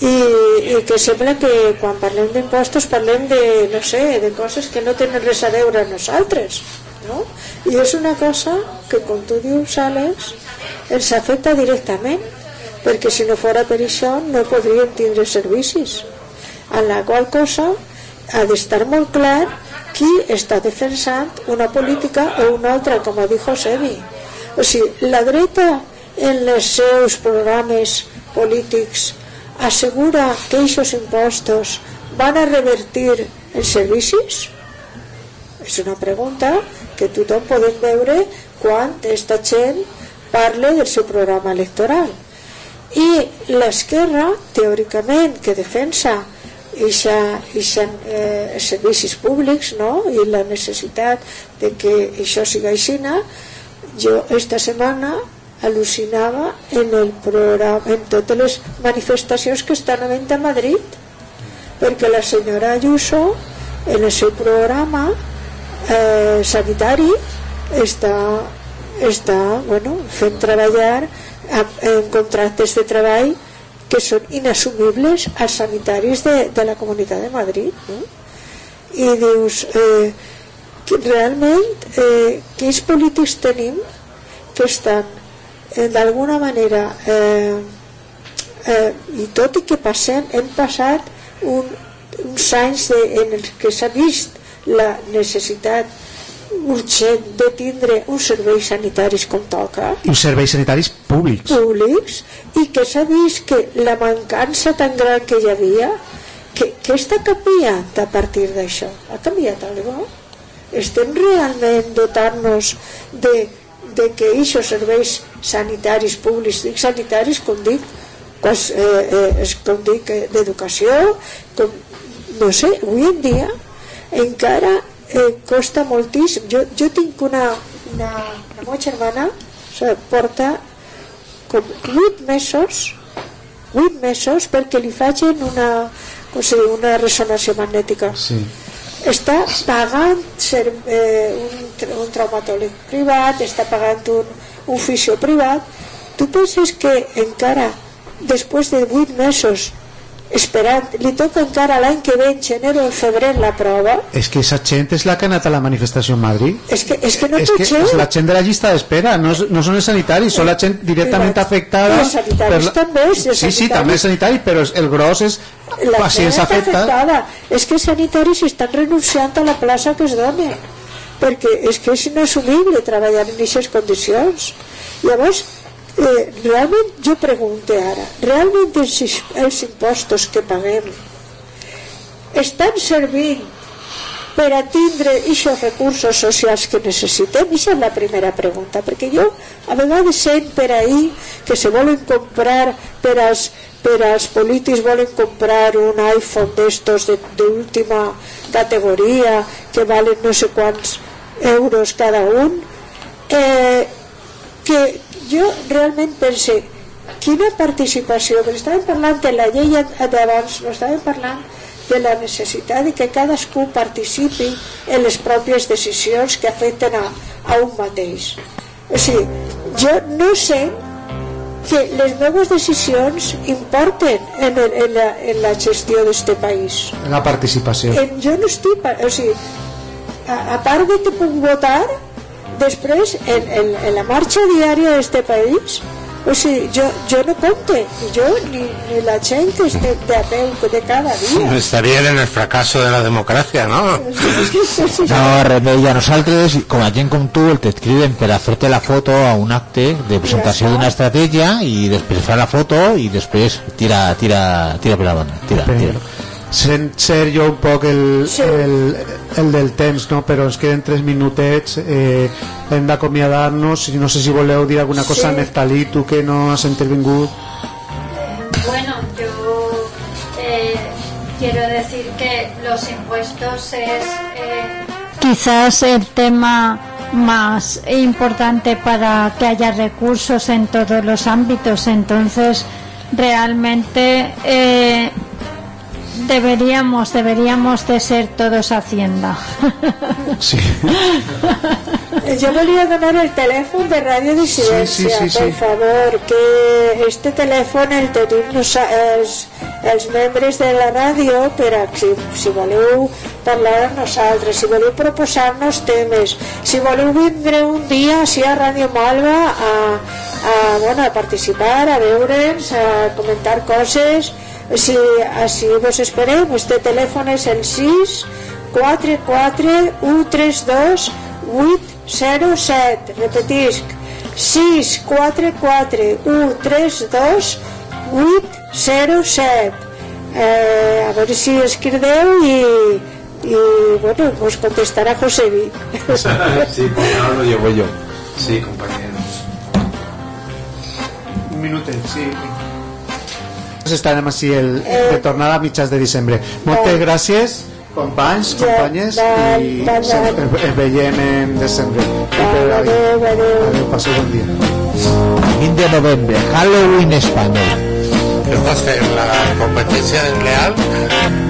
I, i que sembla que quan parlem d'impostos parlem de, no sé, de coses que no tenen res a veure amb nosaltres no? i és una cosa que com tu dius Alex ens afecta directament perquè si no fora per això no podríem tindre servicis en la qual cosa ha d'estar molt clar qui està defensant una política o una altra com ha dit Josebi o sigui, la dreta en els seus programes polítics assegura que aquests impostos van a revertir els servicis? És una pregunta que tothom podem veure quan aquesta gent parla del seu programa electoral i l'esquerra teòricament que defensa ixa, ixa, eh, servicis públics no? i la necessitat de que això siga aixina jo esta setmana al·lucinava en, el programa, en totes les manifestacions que estan havent a Madrid perquè la senyora Ayuso en el seu programa eh, sanitari està, està bueno, fent treballar en contractes de treball que són inassumibles als sanitaris de, de la Comunitat de Madrid no? i dius eh, realment eh, quins polítics tenim que estan d'alguna manera eh, eh, i tot i que passem hem passat un, uns anys de, en els que s'ha vist la necessitat urgent de tindre uns serveis sanitaris com toca. Uns serveis sanitaris públics. Públics i que s'ha vist que la mancança tan gran que hi havia que, que està canviant a partir d'això. Ha canviat alguna estem realment dotant-nos de, de que aquests serveis sanitaris públics dic sanitaris com dic pues, eh, eh, com dic eh, d'educació com, no sé, avui en dia encara eh, costa moltíssim jo, jo tinc una, una la meva germana o sigui, porta com 8 mesos 8 mesos perquè li facin una, se diu, una ressonància magnètica sí. Està pagant ser, eh, un, un traumatòleg privat està pagant un, un fisio privat. Tu penses que encara després de 8 mesos esperant, li toca encara l'any que ve en gener o en febrer la prova. És que esa gent és la que ha anat a la manifestació en Madrid. És que, és que no és que gent. és la gent de la llista d'espera no, no són els sanitaris, són la gent directament afectada els sanitaris la... també els sí, sí, sanitaris. també els sanitaris però el gros és la pacients gent afectats. afectada. És que els sanitaris estan renunciant a la plaça que es dona perquè és que és inassumible treballar en aquestes condicions. Llavors eh, realment jo pregunto ara realment els, els impostos que paguem estan servint per a tindre aquests recursos socials que necessitem? Aquesta és la primera pregunta, perquè jo a vegades sent per ahir que se volen comprar per als, per als polítics volen comprar un iPhone d'estos d'última categoria que valen no sé quants euros cada un eh, que jo realment pense quina participació, perquè estàvem parlant de la llei d'abans, no estàvem parlant de la necessitat de que cadascú participi en les pròpies decisions que afecten a, a un mateix. O sigui, jo no sé que les meves decisions importen en, el, en, la, en la gestió d'aquest país. la participació En, jo no estic... O sigui, a, a part de que puc votar, després, en, en, en la marxa diària d'aquest país, o sigui, jo, jo no compte, ni jo ni, ni la gent que esté de a peu de cada dia. Estarían en el fracaso de la democracia, ¿no? <laughs> No, Remei, a nosaltres, com a gent com tu, el te criden per a fer-te la foto a un acte de presentació d'una estratègia i després fa la foto i després tira, tira, tira per la banda. Tira, tira. Sent ser jo un poc el, el, el del temps no? però ens queden 3 minutets eh, hem d'acomiadar-nos no sé si voleu dir alguna cosa Sí. Neftalí, tu que no has intervingut Bueno, yo eh, quiero decir que los impuestos es eh, quizás el tema más importante para que haya recursos en todos los ámbitos. Entonces, realmente eh, deberíamos deberíamos de ser todos Hacienda. <laughs> Sí. Yo volia donar el telèfon de Sí, sí, sí, per sí. favor, que este telèfon el tenim nosa- els, els membres de la ràdio per a, si, si voleu parlar amb nosaltres, si voleu proposar-nos temes, si voleu vindre un dia així a Ràdio Malva a, a, bueno, a participar, a veure'ns, a comentar coses, si així vos esperem, este telèfon és el 6 44 132 807 repetisc 6 44 132 807 eh, a veure si es crideu i, i bueno, vos contestarà Josebi <laughs> Sí, porque ahora lo llevo yo. Sí, compañeros. Un minutet, sí. Estarem així el, de tornada a mitjans de desembre. Moltes gràcies, companys, companyes, i ens veiem en desembre. adeu, adeu. Adeu, passeu bon dia. 20 de noviembre, Halloween español. ¿Estás en la competencia desleal?